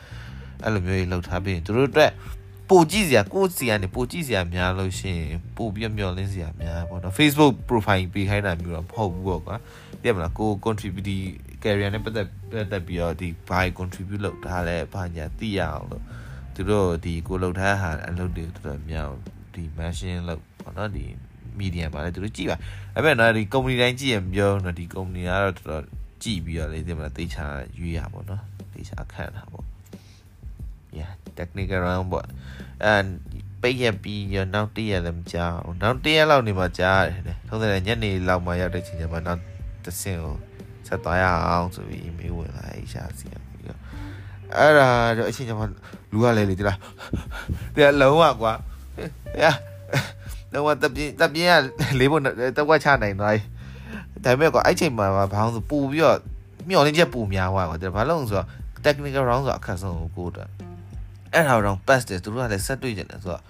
အဲ့လိုမျိုးကြီးလုပ်ထားပြီးသူတို့အတွက် ပိုကြည့်စရာကိုစီကနေပိုကြည့်စရာများလို့ရှိရင်ပိုပြီးမျောလင်းစရာများပေါ့နော် Facebook profile ပေးခိုင်းတာမျိုးတော့မဟုတ်ဘူးပေါ့ကွာသိရမလားကို contribute career နဲ့ပတ်သက်ပတ်သက်ပြီးတော့ဒီဘာ contribute လုပ်ထားလဲဘာညာသိရအောင်လို့သူတို့ဒီကိုလုပ်ထားဟာအလုပ်တွေတော်တော်များဒီ mention လုပ်ပေါ့နော်ဒီ media မှာလည်းသူတို့ကြည့်ပါအဲ့မဲ့တော့ဒီ company တိုင်းကြည့်ရင်ပြောတော့ဒီ company ကတော့တော်တော်ကြည့်ပြီးတော့လေဒီမှာသိချာရွေးရပါတော့သိချာခန့်တာပေါ့ yeah technical round ပေါ့အဲပိတ်ရပြီးရနောက်တရက်လည်းမကြောက်နောက်တရက်လောက်နေမှကြားရတယ်ထုံးတယ်ညနေလောက်မှရောက်တဲ့ချိန်ကျမှနောက်တဆင့်ကိုဆက်သွားရအောင်ဆိုပြီး email ဝင်လာအေးရှာစီပြီးတော့အဲ့ဒါတော့အချိန်ကျမှလူကလည်းလေဒီလားတဲ့လုံးဝကွာရလုံးဝတပြင်းတပြင်းကလေးဖို့တဝက်ချနိုင်သွားဒါပေမဲ့ကွာအဲ့ချိန်မှာဘာလို့ဆိုပူပြီးတော့မျောလင်းချက်ပူများသွားကွာဒါဘာလို့ဆိုတော့ technical round ဆိုအခက်ဆုံးကိုကိုတော့ အဲ့ဒါတော့ pass တယ်သူတို့ကလည်းဆက်တွေ့ကြတယ်ဆိုတော့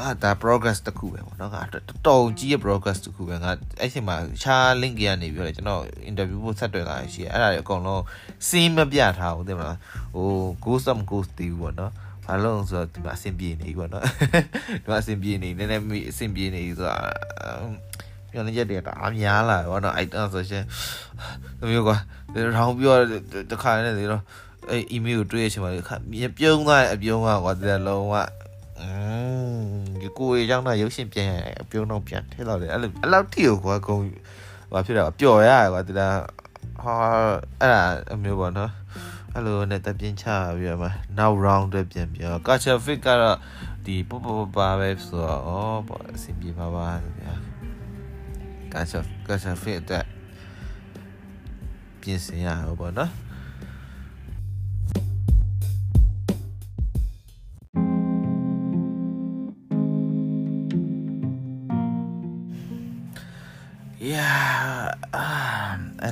ငါဒါ progress တခုပဲပေါ့နော်ငါတော်ကြီးရဲ့ progress တခုပဲငါအဲ့ချိန်မှာခြား link ရနေပြီးတော့ကျွန်တော် interview ဖို့ဆက်တွေ့လာရရှိအဲ့ဒါတွေအကုန်လုံး scene မပြထားဘူးသိမလားဟို ghost of ghost တီးဘူးပေါ့နော်ဘာလို့ဆိုတော့ဒီမှာအဆင်ပြေနေပြီပေါ့နော်ဒီမှာအဆင်ပြေနေနည်းနည်းမိအဆင်ပြေနေပြီဆိုတာပြောနေကြတယ်ဒါအများလာပေါ့နော်အဲ့တော့ဆိုရှင်တမျိုးကွာရောင်းပြောတခါနဲ့လေတော့ အဲ့ email ကိုတွေ့ရချင်ပါလေခါပြုံးသွားအပြုံးသွားကွာဒီလုံးဝอืมကိုယ်ရောက်တာရုပ်ရှင်ပြန်အပြုံးတော့ပြန်ထဲတော့လေအဲ့လိုအဲ့လောက်ထိကိုကွာကုန်ဘာဖြစ်တော့ပျော်ရကွာဒီလားဟာအဲ့ဒါအမျိုးပေါ့နော်အဲ့လိုနဲ့တပြင်းချပြီးတော့မှ now round အတွက်ပြန်ပြော culture fit ကတော့ဒီပပပပါပဲဆိုတော့ဩပေါ့အဆင်ပြေပါပါဗျာ culture culture fit အတွက်ပြင်ဆင်ရအောင်ပေါ့နော်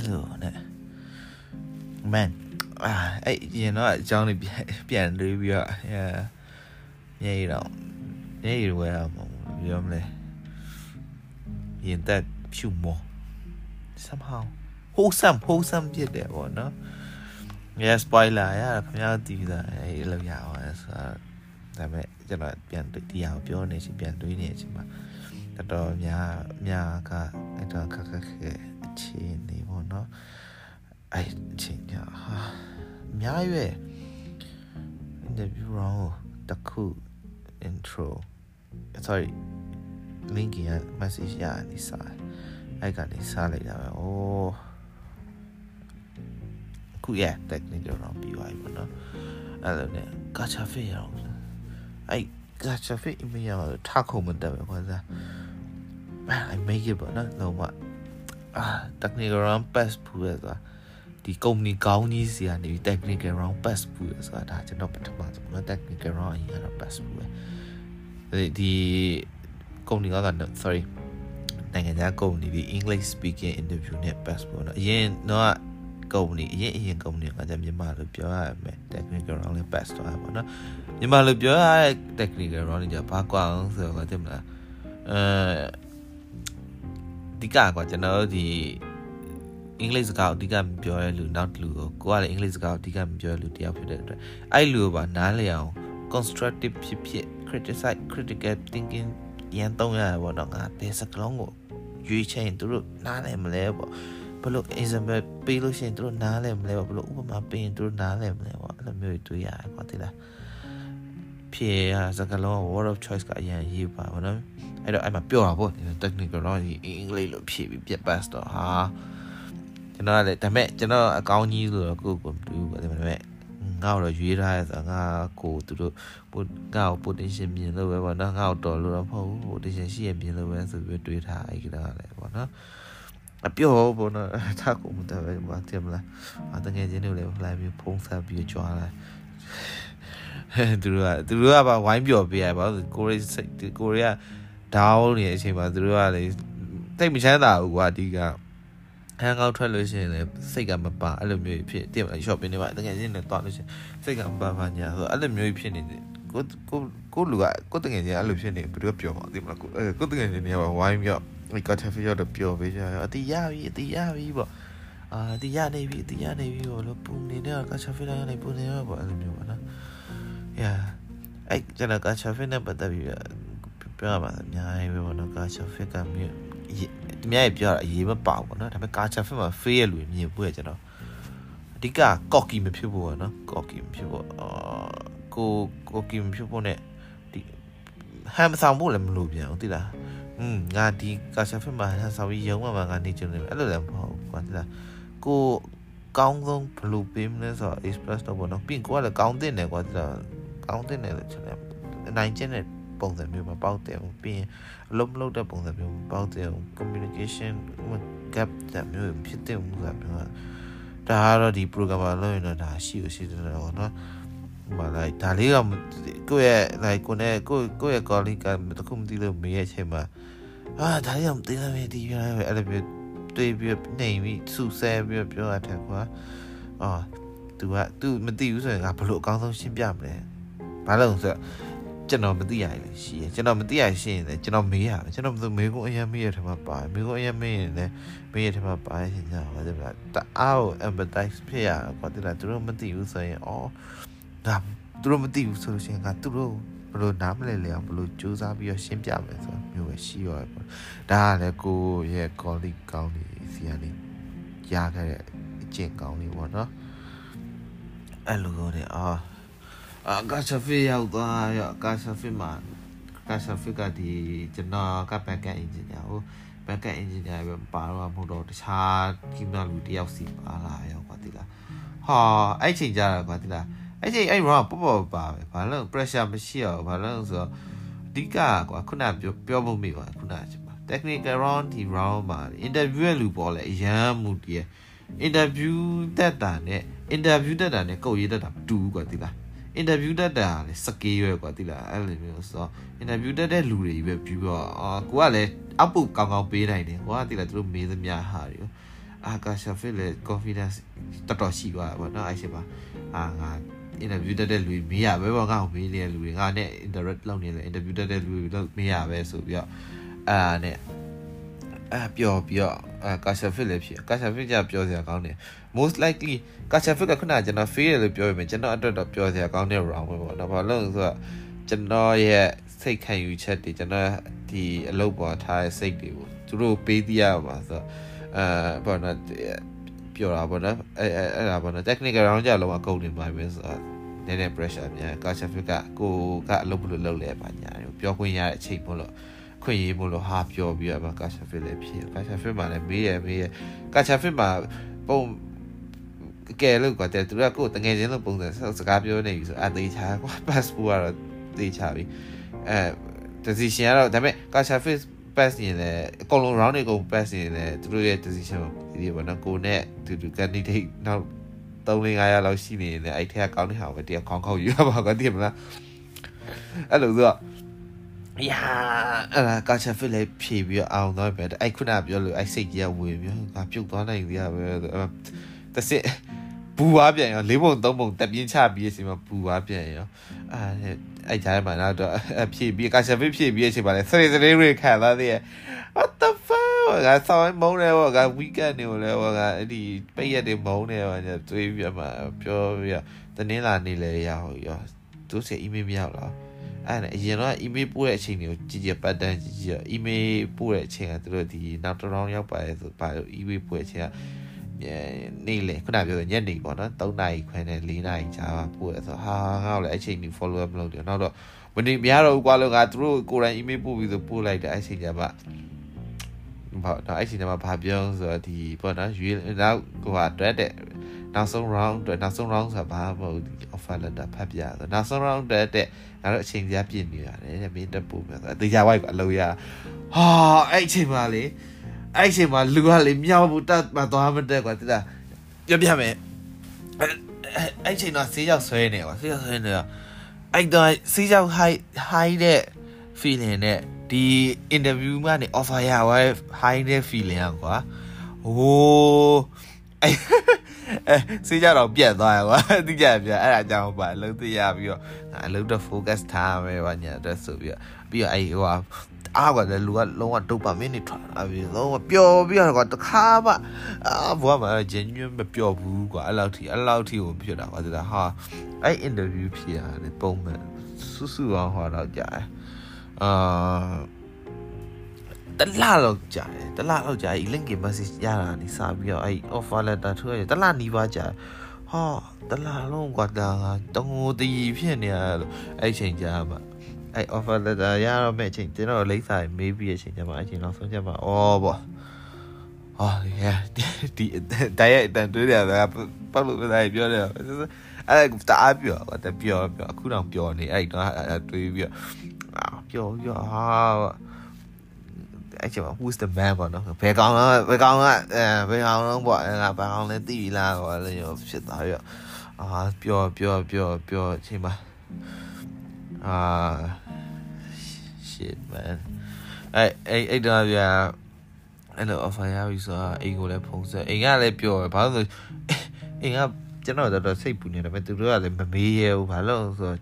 အဲ့လိုနဲ့ man အာအဲ့ရင်တော့အကြောင်းလေးပြန်ပြန်တွေးပြီးတော့ yeah ညရတော့ညရဝဲအောင်ပြောမလဲရင်သက်ဖြူမော somehow wholesome wholesome ဖြစ်တယ်ပေါ့နော် yeah spoiler ရခင်ဗျားတီးတာအဲ့လိုရအောင်ဆိုတော့ဒါပေမဲ့ကျွန်တော်ပြန်တရားကိုပြောနေချင်ပြန်တွေးနေချင်ပါတော်တော်များများကအဲ့တော့ခက်ခက်ခဲအခြေအနေ ပေါ့နော်အဲ့အချိန်ညဟာများရွယ် interview round တခု intro sorry link ရ message ရနေစားအဲ့ကနေစားလိုက်တာပဲအိုးခုရ technical round ပြီးသွားပြီပေါ့နော်အဲ့လိုနဲ့ gacha fit ရအောင်အဲ့ gacha fit email ရအောင်ထားခုံမတက်ပဲခွာစား man I make it ပေါ့နော်လုံးဝ အာ technical round pass ဘူးရဆိုတာဒီကုမ္ပဏီကောင်းကြီးစီကနေ technical round pass ဘူးရဆိုတာဒါကျွန်တော်ပထမဆုံးနော် technical round အရင်ကတော့ pass ဘူးပဲဒီကုမ္ပဏီကတော့ sorry နိုင်ငံခြားကုမ္ပဏီဒီ English speaking interview နဲ့ pass ပေါ့နော်အရင်တော့ကုမ္ပဏီအရင်အရင်ကုမ္ပဏီကကြမြန်မာလို့ပြောရမယ် technical round နဲ့ pass တော့ပါနော်မြန်မာလို့ပြောရတဲ့ technical round ကဘာကွာအောင်ဆိုတော့တင်မလားအဲ ဒီကကွာကျွန်တော်ဒီအင်္ဂလိပ်စကားအဓိကမပြောရလူနောက်လူကိုကိုကလည်းအင်္ဂလိပ်စကားအဓိကမပြောရလူတယောက်ဖြစ်တဲ့အတွက်အဲ့လူကိုပါနားလည်အောင် constructive ဖြစ်ဖြစ် criticize critical thinking ရန်သုံးရတယ်ပေါ့နော်ငါဘယ်စကလုံးကိုရွေးချယ်ရင်သူတို့နားလည်မလဲပေါ့ဘလို့ example ပေးလို့ရှိရင်သူတို့နားလည်မလဲပေါ့ဘလို့ဥပမာပေးရင်သူတို့နားလည်မလဲပေါ့အဲ့လိုမျိုးတွေးရတယ်ကွာတိလားဖြေရစကလုံး word of choice ကအရင်ရေးပါဘောနော် အဲ့တော့အဲ့မှာပြောတာပေါ့ technical တော့ဒီအင်္ဂလိပ်လိုဖြေပြီးပြတ်ပတ်တော့ဟာကျွန်တော်ကလည်းဒါပေမဲ့ကျွန်တော်အကောင်းကြီးဆိုတော့ကိုကိုမတူဘူးဒါပေမဲ့ငါ့တော့ရွေးထားရဆိုငါကိုသူတို့ငါ့ကို potential မြင်လို့ပဲပေါ့နော်ငါ့ကိုတော်လို့တော့မဟုတ်ဘူး potential ရှိရမြင်လို့ပဲဆိုပြီးတွေးထားအဲ့ကလည်းပေါ့နော်အပြောပေါ့နော်ထားကိုမတော်ပဲမတင်မလားအတငယ်ချင်းတွေလည်းဖလိုက်ပြီးဖုံးဆက်ပြီးကြွားလာသူတို့ကသူတို့ကပါဝိုင်းပျော်ပေးရပါကိုရီးကိုရီးယား ဒေါင်းနေတဲ့အချိန်မှာသူတို့ကလေတိတ်မချမ်းသာဘူးကွာအဓိကဟန်ကောက်ထွက်လို့ရှိရင်လည်းစိတ်ကမပါအဲ့လိုမျိုးဖြစ်တင်မလား shopping တွေမှာတကယ်ချင်းနဲ့တွားလို့ရှိရင်စိတ်ကမပါပါညာဆိုအဲ့လိုမျိုးဖြစ်နေတယ်ကိုကိုကိုလူကကိုတကယ်ချင်းအဲ့လိုဖြစ်နေဘယ်လိုပြောမှာတင်မလားကိုကိုတကယ်ချင်းနေဝိုင်းပြောဒီကတ်ဖီရောတော့ပြောပေးကြရအတီးရပြီအတီးရပြီပေါ့အာအတီးရနေပြီအတီးရနေပြီပေါ့လို့ပူနေတဲ့ကတ်ဖီတိုင်းနေပူနေရောပေါ့အဲ့လိုမျိုးပေါ့နော် yeah အဲ့ကျွန်တော်ကတ်ဖီနဲ့ပတ်သက်ပြီး ပြောရမှာအများကြီးပဲပေါ့နော်ကတ်ဖီကမြို့သူများကြီးပြောတာအရေးမပါဘူးနော်ဒါပေမဲ့ကာချာဖစ်မှာ free ရလူမြင်ဖို့ရကျွန်တော်အဓိကကော့ကီမဖြစ်ဖို့နော်ကော့ကီမဖြစ်ဖို့အာကိုကော့ကီမဖြစ်ဖို့ ਨੇ ဒီဟမ်ဆောင်ဖို့လည်းမလိုပြန်ဘူးတိလားอืมငါဒီကာချာဖစ်မှာဟမ်ဆောင်ပြီးရုံးမှာငါနေချင်တယ်အဲ့လိုလည်းမဟုတ်ဘူးကွာတိလားကိုကောင်းဆုံးဘယ်လိုပေးမလဲဆိုတော့ express တော့ပေါ့နော်ပြီးကိုကလည်းကောင်းတဲ့နယ်ကွာတိလားကောင်းတဲ့နယ်လို့ချက်တယ်နိုင်ချင်းတဲ့ ပုံစံမျိုးမပေါက်တယ်ပြီးရင်အလုံးမလုံးတဲ့ပုံစံမျိုးမပေါက်တယ် communication gap တဲ့မျိုးဖြစ်တဲ့မှုကမျိုးဒါကတော့ဒီ programmer လို့ရင်တော့ဒါရှိရရှိတယ်တော့နော်မလိုက်ဒါလေးကကိုယ့်ရဲ့ like ကိုနဲ့ကိုကိုယ့်ရဲ့ colleague ကတခုမသိလို့မေးရဲ့အချိန်မှာအာဒါလေးကမသိလားမေးဒီရပဲအဲ့လိုမျိုးတွေးပြီးနေပြီးစူဆဲပြီးပြောရတဲ့ကွာအော် तू က तू မသိဘူးဆိုရင်ငါဘလို့အကောင်းဆုံးရှင်းပြမလဲဘာလို့ဆိုတော့ ကျွန်တော်မသိရလေရှိရကျွန်တော်မသိရရှိရင်လည်းကျွန်တော်မေးရမယ်ကျွန်တော်မေးခွန်းအရင်မေးရတဲ့မှာပါမေးခွန်းအရင်မေးရင်လည်းမေးရတဲ့မှာပါရင်ညပါတယ်ဗျာတအားကို empathize ဖြစ်ရကွာတိလာသူတို့မသိဘူးဆိုရင်အော်ငါသူတို့မသိဘူးဆိုလို့ရှိရင်ကသူတို့ဘလို့နားမလဲလဲအောင်ဘလို့စူးစမ်းပြီးတော့ရှင်းပြမယ်ဆိုမျိုးပဲရှိရောပေါ့ဒါကလည်းကိုရဲ့ colleague ကောင်းနေစီကနေရခဲ့တဲ့အကျင့်ကောင်းလေးပေါ့နော်အဲ့လိုကိုနေအာ အာကာဆာဖေးရောက်သွားရကာဆာဖေးမှာကာဆာဖေးကဒီကျွန်တော်က backend engineer ကို backend engineer ပဲပါတော့မဟုတ်တော့တခြားကိမလူတယောက်စီပါလာရောကွာတိလားဟာအဲ့ချိန်ကြတာကွာတိလားအဲ့ချိန်အဲ့ round ပေါ့ပေါ့ပါပဲဘာလို့ pressure မရှိအောင်ဘာလို့ဆိုတော့အဓိကကွာခုနပြောပြောဖို့မိပါခုနက technical round ဒီ round မှာ interview ရဲ့လူပေါ်လဲအရန်မှုတည်း interview တက်တာနဲ့ interview တက်တာနဲ့ကုတ်ရေးတက်တာတူကွာတိလား interview တက်တာလေစကေးရွယ်ကွာတိလားအဲ့လိုမျိုးဆိုတော့ interview တက်တဲ့လူတွေပဲပြီးတော့အာကိုကလည်းအောက်ပုတ်ကောင်းကောင်းပေးနိုင်တယ်ကိုကတိလားသူတို့မေးသမျှဟာတွေအာကာရှာဖစ်လေ confidence တော်တော်ရှိသွားပါတော့အဲ့ရှိပါအာငါ interview တက်တဲ့လူမေးရပဲပေါ့ငါ့ကိုမေးနေတဲ့လူတွေငါနဲ့ interact လုပ်နေလေ interview တက်တဲ့လူတွေလုပ်မေးရပဲဆိုပြီးတော့အာနဲ့အာပျော်ပြီးတော့အာကာရှာဖစ်လည်းဖြစ်ကာရှာဖစ်ကြပျော်စရာကောင်းတယ် most likely ကာရှာဖစ်ကခုနကကျွန်တော် fail လို့ပြောရမယ်ကျွန်တော်အတွက်တော့ပျော်စရာကောင်းတဲ့ round ပဲပေါ့နော်ဘာလို့လဲဆိုတော့ကျွန်တော်ရဲ့စိတ်ခံယူချက်တွေကျွန်တော်ဒီအလုပ်ပေါ်ထားတဲ့စိတ်တွေကိုသူတို့ပေးသိရမှာဆိုတော့အာဘာနော်ပြောတာပေါ့နော်အဲအဲ့ဒါပေါ့နော် technical round ကြလုံးဝကုန်နေပါပဲဆိုတော့နည်းနည်း pressure များကာရှာဖစ်ကကိုကအလုပ်ဘယ်လိုလုပ်လဲပါညာပြောခွင့်ရတဲ့အချိန်ပေါ့လို့ခွင့်ရေးမို့လို့ဟာပြောပြီးတော့ကာရှာဖစ်လည်းဖြစ်ကာရှာဖစ်မှာလည်းမေးရမေးရကာရှာဖစ်မှာပုံ ကဲလို့ကွာတဲ့သူကကိုတငယ်ချင်းလို့ပုံစံစကားပြောနေပြီဆိုအသေးချာကွာ passport ကတော့သေချာပြီအဲ decision ကတော့ဒါပေမဲ့ကာရှာဖစ် pass နေတယ်အကုန်လုံး round တွေကုန် pass နေတယ်သူတို့ရဲ့ decision ဒီပေါ့နော်ကိုနဲ့သူသူ candidate နောက်3 4 5ရက်လောက်ရှိနေတယ်အဲ့ထက်ကကောင်းတဲ့ဟာပဲတရားခေါင်းခေါက်ယူရပါကွာတည်မလားအဲ့လိုဆိုတော့ယာအဲ့ဒါကာချာဖစ်လေးဖြည့်ပြီးအောင်တော့ပဲအဲ့ခုနပြောလို့အဲ့စိတ်ကြီးကဝင်ပြီးငါပြုတ်သွားနိုင်သေးရပဲတစ်စစ် ဘူွားပြန်ရောလေးပုံသုံးပုံတက်ပြင်းချပြီးအချိန်မှာဘူွားပြန်ရောအဲ့အဲ့ကြားမှာတော့ဖြည့်ပြီးကာချာဖစ်ဖြည့်ပြီးအချိန်မှာလဲစရိစရိရခံလာသေးရဲ့ what the fuck ကဆောင်းမုန်းတယ်ဘောက weekend နေလဲဘောကအဲ့ဒီပိတ်ရက်တွေမုန်းတယ်ဘောညတွေးပြီးမှပြောပြီးတနင်္လာနေ့လဲရအောင်ရောသူစီ email မရောက်လားအဲ့ဒါအရင်တော့ email ပို့တဲ့အချိန်တွေကိုကြည့်ကြပတ်တန်းကြည့်ကြည့် email ပို့တဲ့အချိန်ကသူတို့ဒီနောက်တစ် round ရောက်ပါတယ်ဆိုဘာလို့ email ပို့တဲ့အချိန်က နေ့လေခုနပြောညနေပေါ့နော်3နာရီခွဲနဲ့4နာရီကြာပို့ရဆိုဟာငါ့ကိုလည်းအချိန်ကြီး follow up လုပ်တယ်နောက်တော့မနေမရတော့ဘူးကွာလို့ငါသူတို့ကိုယ်တိုင် email ပို့ပြီးဆိုပို့လိုက်တယ်အဲ့ချိန်ကျမှဘာတော့အဲ့ချိန်ကျမှဘာပြောဆိုတော့ဒီပေါ့နော်ရွေးနောက်ကိုကအတွက်တဲ့နောက်ဆုံး round အတွက်နောက်ဆုံး round ဆိုတာဘာမဟုတ် offer letter ဖတ်ပြဆိုနောက်ဆုံး round အတွက်တဲ့ငါတို့အချိန်ကြီးပြည့်နေရတယ်တဲ့မင်းတက်ပို့မယ်ဆိုတော့တေချာဝိုက်ကအလုပ်ရဟာအဲ့ချိန်မှာလေ အဲ့ချိန်မှာလူကလေမြောက်ဘူးတက်မသွားမတက်ကွာတိတာပြပြမယ်အဲ့ချိန်တော့ဆေးရောက်ဆွဲနေကွာဆေးရောက်ဆွဲနေတော့အဲ့တော့ဆေးရောက် high high တဲ့ feeling နဲ့ဒီ interview ကနေ offer ရသွား high တဲ့ feeling อ่ะကွာဟိုးအဲ့အဲစေးကြတော့ပြတ်သွားရကွာတိကျပြအဲ့ဒါကြောင့်ပါအလုပ်သိရပြီးတော့အလုပ်တော့ focus ထားမယ်ပါညာအတွက်ဆိုပြီးတော့ပြီးတော့အဲ့ဟို အားကလည်းလူကလုံးဝဒုပမင်းနေထွက်လာပြီးလုံးဝပျော်ပြီးတော့တခါမှအာဘွားမှာ genuine မပျော်ဘူးကွာအဲ့လောက်ထိအဲ့လောက်ထိကိုဖြစ်တာကွာဒါဟာအဲ့ interview ဖြစ်ရတယ်ပုံမှန်ဆူဆူအောင်ဟောတော့ကြာတယ်အာတလလောက်ကြာတယ်တလလောက်ကြာအဲ့ link message ရတာနေစပြီးတော့အဲ့ offer letter ထွက်ရတလနီးပါးကြာဟာတလလုံးကွာတာတုံးတီဖြစ်နေရအဲ့ချိန်ကြာမှာ အဲ့ offer letter ရတော့မဲ့အချိန်ကျွန်တော်လိမ့်စာမေးပြီးအချိန်ကျမှအချိန်နောက်ဆုံးကျမှအော်ပေါ့ဟာဒီဒီတိုင်းအတန်တွေးတယ်ကပတ်လို့တိုင်းပြောတယ်အဲ့တအားပြောတပြောပြောအခုတော့ပြောနေအဲ့တော့တွေးပြီးတော့ပြောပြောဟာအဲ့ချိန်မှာ who's the man ပေါ့နော်ဘယ်ကောင်လဲဘယ်ကောင်ကအဲဘယ်ကောင်လုံးပေါ့ငါဘယ်ကောင်လဲသိပြီလားဟောလည်းရောဖြစ်သွားပြီးတော့အာပြောပြောပြောပြောအချိန်မှာအာ shit man အဲ့အဲ့အဲ့တော့ပြအဲ့လို offer ရပြီဆိုတော့အိမ်ကိုလည်းဖုန်းဆက်အိမ်ကလည်းပြောတယ်ဘာလို့အိမ်ကကျွန်တော်တော့စိတ်ပူနေတယ်ပဲသူတို့ကလည်းမမေးရဘူးဘာလို့ဆိုတော့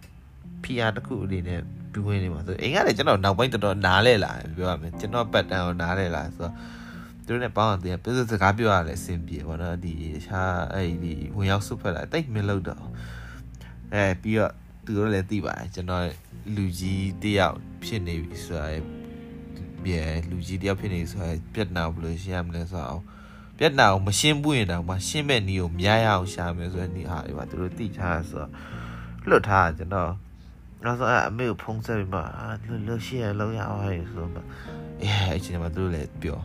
PR တစ်ခုအနေနဲ့ပြီးဝင်နေမှာဆိုအိမ်ကလည်းကျွန်တော်နောက်ပိုင်းတော်တော်နားလဲလာပြောရမယ်ကျွန်တော်ပတ်တန်ကိုနားလဲလာဆိုတော့သူတို့နဲ့ပေါင်းအောင်တင်ပြစကားပြောရလဲအဆင်ပြေပေါ့နော်ဒီရှားအဲ့ဒီဝင်ရောက်စုဖက်လာတိတ်မလို့တော့အဲပြီးတော့ သူတို့လည်းသိပါတယ်ကျွန်တော်လူကြီးတယောက်ဖြစ်နေပြီဆိုတာပြေလူကြီးတယောက်ဖြစ်နေဆိုတာပြက်နာဘယ်လိုရှင်းရမလဲဆိုတော့ပြက်နာကိုမရှင်းဘူးရင်တော့မရှင်းမဲ့နီးကိုများရအောင်ရှာမယ်ဆိုတဲ့နီးဟာတွေပါသူတို့သိထားဆိုတော့လွတ်ထားကျွန်တော်နောက်ဆုံးအမေကိုဖုန်းဆက်ပြီးမှလွတ်လွတ်ရှင်းရလောက်ရအောင်ဆိုတော့အဲအချိန်မှာသူတို့လည်းပြော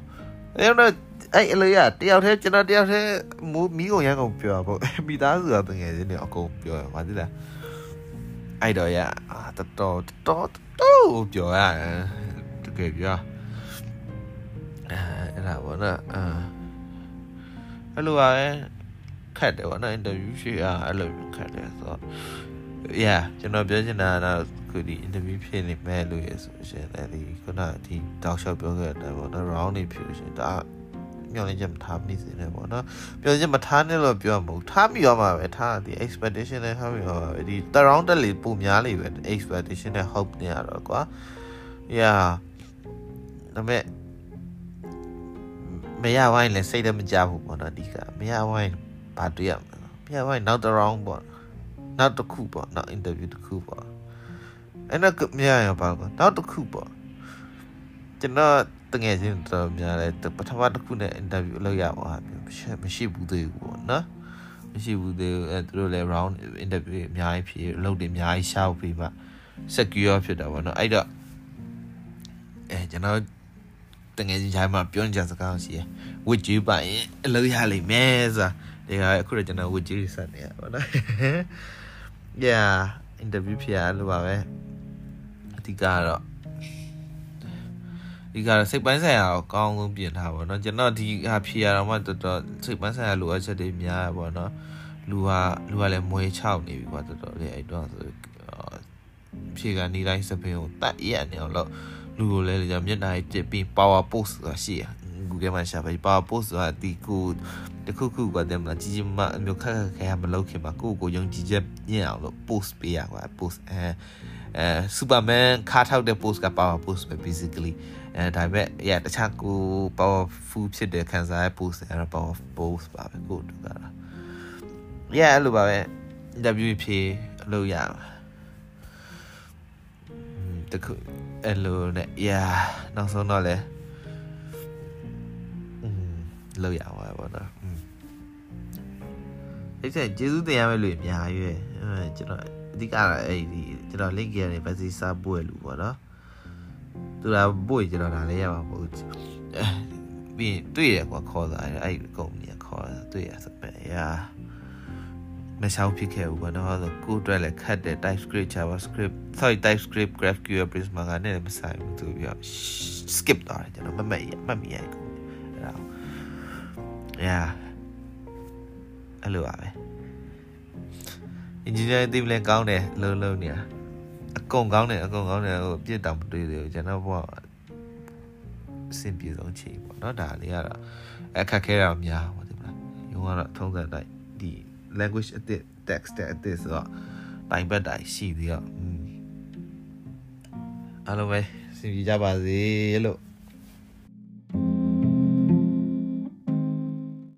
အဲ့တော့အဲ့အလေးရတယောက်တည်းကျွန်တော်တယောက်တည်းမူမီးကုန်ရန်ကုန်ပြောပေါ့မိသားစုကတကယ်ချင်းနေအကုန်ပြောရပါသေးလား အဲ့တော့ရတော်တော်တော်တော်ပြောရတယ်တကယ်ပြောအဲအဲ့ဒါပေါ့နော်အဲအဲ့လိုပါပဲခက်တယ်ပေါ့နော်အင်တာဗျူးရှိอ่ะအဲ့လိုခက်တယ်ဆိုတော့ yeah ကျွန်တော်ပြောချင်တာကတော့ခုဒီ interview ဖြစ်နေမဲ့လို့ရဆိုရှင်လည်းဒီခုနဒီတောက်လျှောက်ပြောခဲ့တဲ့ပေါ့နော် round နေဖြစ်ရှင်ဒါ မျောလင်းချက်မထားမိစေနဲ့ပေါ့နော်ပြောချက်မထားနဲ့လို့ပြောမှာမဟုတ်ထားမိရောမှာပဲထားဒီ expectation နဲ့ထားမိရောမှာပဲဒီ round တက်လေပုံများလေပဲ expectation နဲ့ hope နေရတော့ကွာ yeah ဒါပေမဲ့မရဝိုင်းလည်းစိတ်လည်းမကြဘူးပေါ့နော်အဓိကမရဝိုင်းဘာတွေ့ရမလဲမရဝိုင်းနောက် round ပေါ့နောက်တစ်ခုပေါ့နောက် interview တစ်ခုပေါ့အဲ့တော့မရရပါဘူးနောက်တစ်ခုပေါ့ကျွန်တော် တငယ်ချင်းတော်များလဲပထမတစ်ခုနဲ့ interview လုပ်ရပါမရှိမရှိဘူးသေးဘူးပေါ့နော်မရှိဘူးသေးဘူးအဲသူတို့လည်း round interview အများကြီးဖြစ်လုပ်တယ်အများကြီးရှောက်ပြီးမှ secure ဖြစ်တာပေါ့နော်အဲ့တော့အဲကျွန်တော်တငယ်ချင်းချိုင်းမှာပြောကြစကားရှိရဝစ်ကြီးပိုင်အလုပ်ရလိမ့်မယ်ဆိုတာဒီကအခုတော့ကျွန်တော်ဝစ်ကြီးဆက်နေရပါတော့ yeah interview ဖြစ်ရလို့ပါပဲအဓိကကတော့ ဒီကစိတ်ပိုင်းဆိုင်ရာကိုကောင်းဆုံးပြင်ထားပါတော့ကျွန်တော်ဒီဟာဖြေရတော့မှတော်တော်စိတ်ပိုင်းဆိုင်ရာလိုအပ်ချက်တွေများရပါတော့လူကလူကလည်းမွေးချောက်နေပြီကွာတော်တော်လေးအဲ့တော့ဆိုဖြေကနေတိုင်းစပင်းကိုတတ်ရက်နေအောင်လို့လူကိုလည်းကြာမျက်နှာကြီးပြပြီး power post ဆိုတာရှိရ Google မှာရှာပါ power post ဆိုတာဒီကိုတခုခုကတည်းကကြီးကြီးမားမျိုးခက်ခက်ခဲမလုပ်ခင်မှာကိုကိုယုံကြည်ချက်ညင်အောင်လို့ post ပေးရကွာ post အဲအဲ Superman ခါထောက်တဲ့ post က power post ပဲ basically အဲဒါပေမဲ့ yeah တခြားကို powerful ဖြစ်တဲ့ခံစားရ post အဲ့တော့ power post ပါပဲကိုတူတာ yeah အဲ့လိုပါပဲ interview ဖြေအလုပ်ရပါတခုအဲ့လိုနဲ့ yeah နောက်ဆုံးတော့လဲอืมလောက်ရပါပါတော့อืมအဲ့ဒါကျေးဇူးတင်ရမယ့်လူအများကြီးပဲအဲကျွန်တော်အဓိကတော့အဲ့ဒီကျွန်တော် link ရနေပတ်စီစားပွေလူပေါ့နော် သူကပွေကျွန်တော်ဒါလည်းရမှာမဟုတ်ဘူးပြီးရင်တွေ့ရကွာခေါ်တာအဲ့ဒီကုမ္ပဏီကခေါ်တာတွေ့ရဆိုပဲရာမရှောက်ဖြစ်ခဲ့ဘူးပေါ့နော်ဆိုကိုအတွက်လည်းခတ်တယ် TypeScript JavaScript sorry TypeScript GraphQL Prisma ကလည်းမဆိုင်ဘူးသူပြီး skip တော့တယ်ကျွန်တော်မမက်ရမမက်ရကိုအဲ့ဒါ yeah အဲ့လိုပါပဲ engineering team လည်းကောင်းတယ်လုံးလုံးနေတာအ ကုန်ကောင်းတယ်အကုန်ကောင်းတယ်ဟိုပြစ်တောင်မတွေ့သေးဘူးကျွန်တော်ဘောအဆင်ပြေဆုံးချိန်ပေါ့เนาะဒါလေးကတော့အခက်ခဲတာများပါဒီမလားရုံးကတော့ထုံးစံတိုင်းဒီ language အသစ် text အသစ်ဆိုတော့တိုင်ပတ်တိုင်ရှိသေးတော့အားလုံးပဲစင်ကြပါစေလို့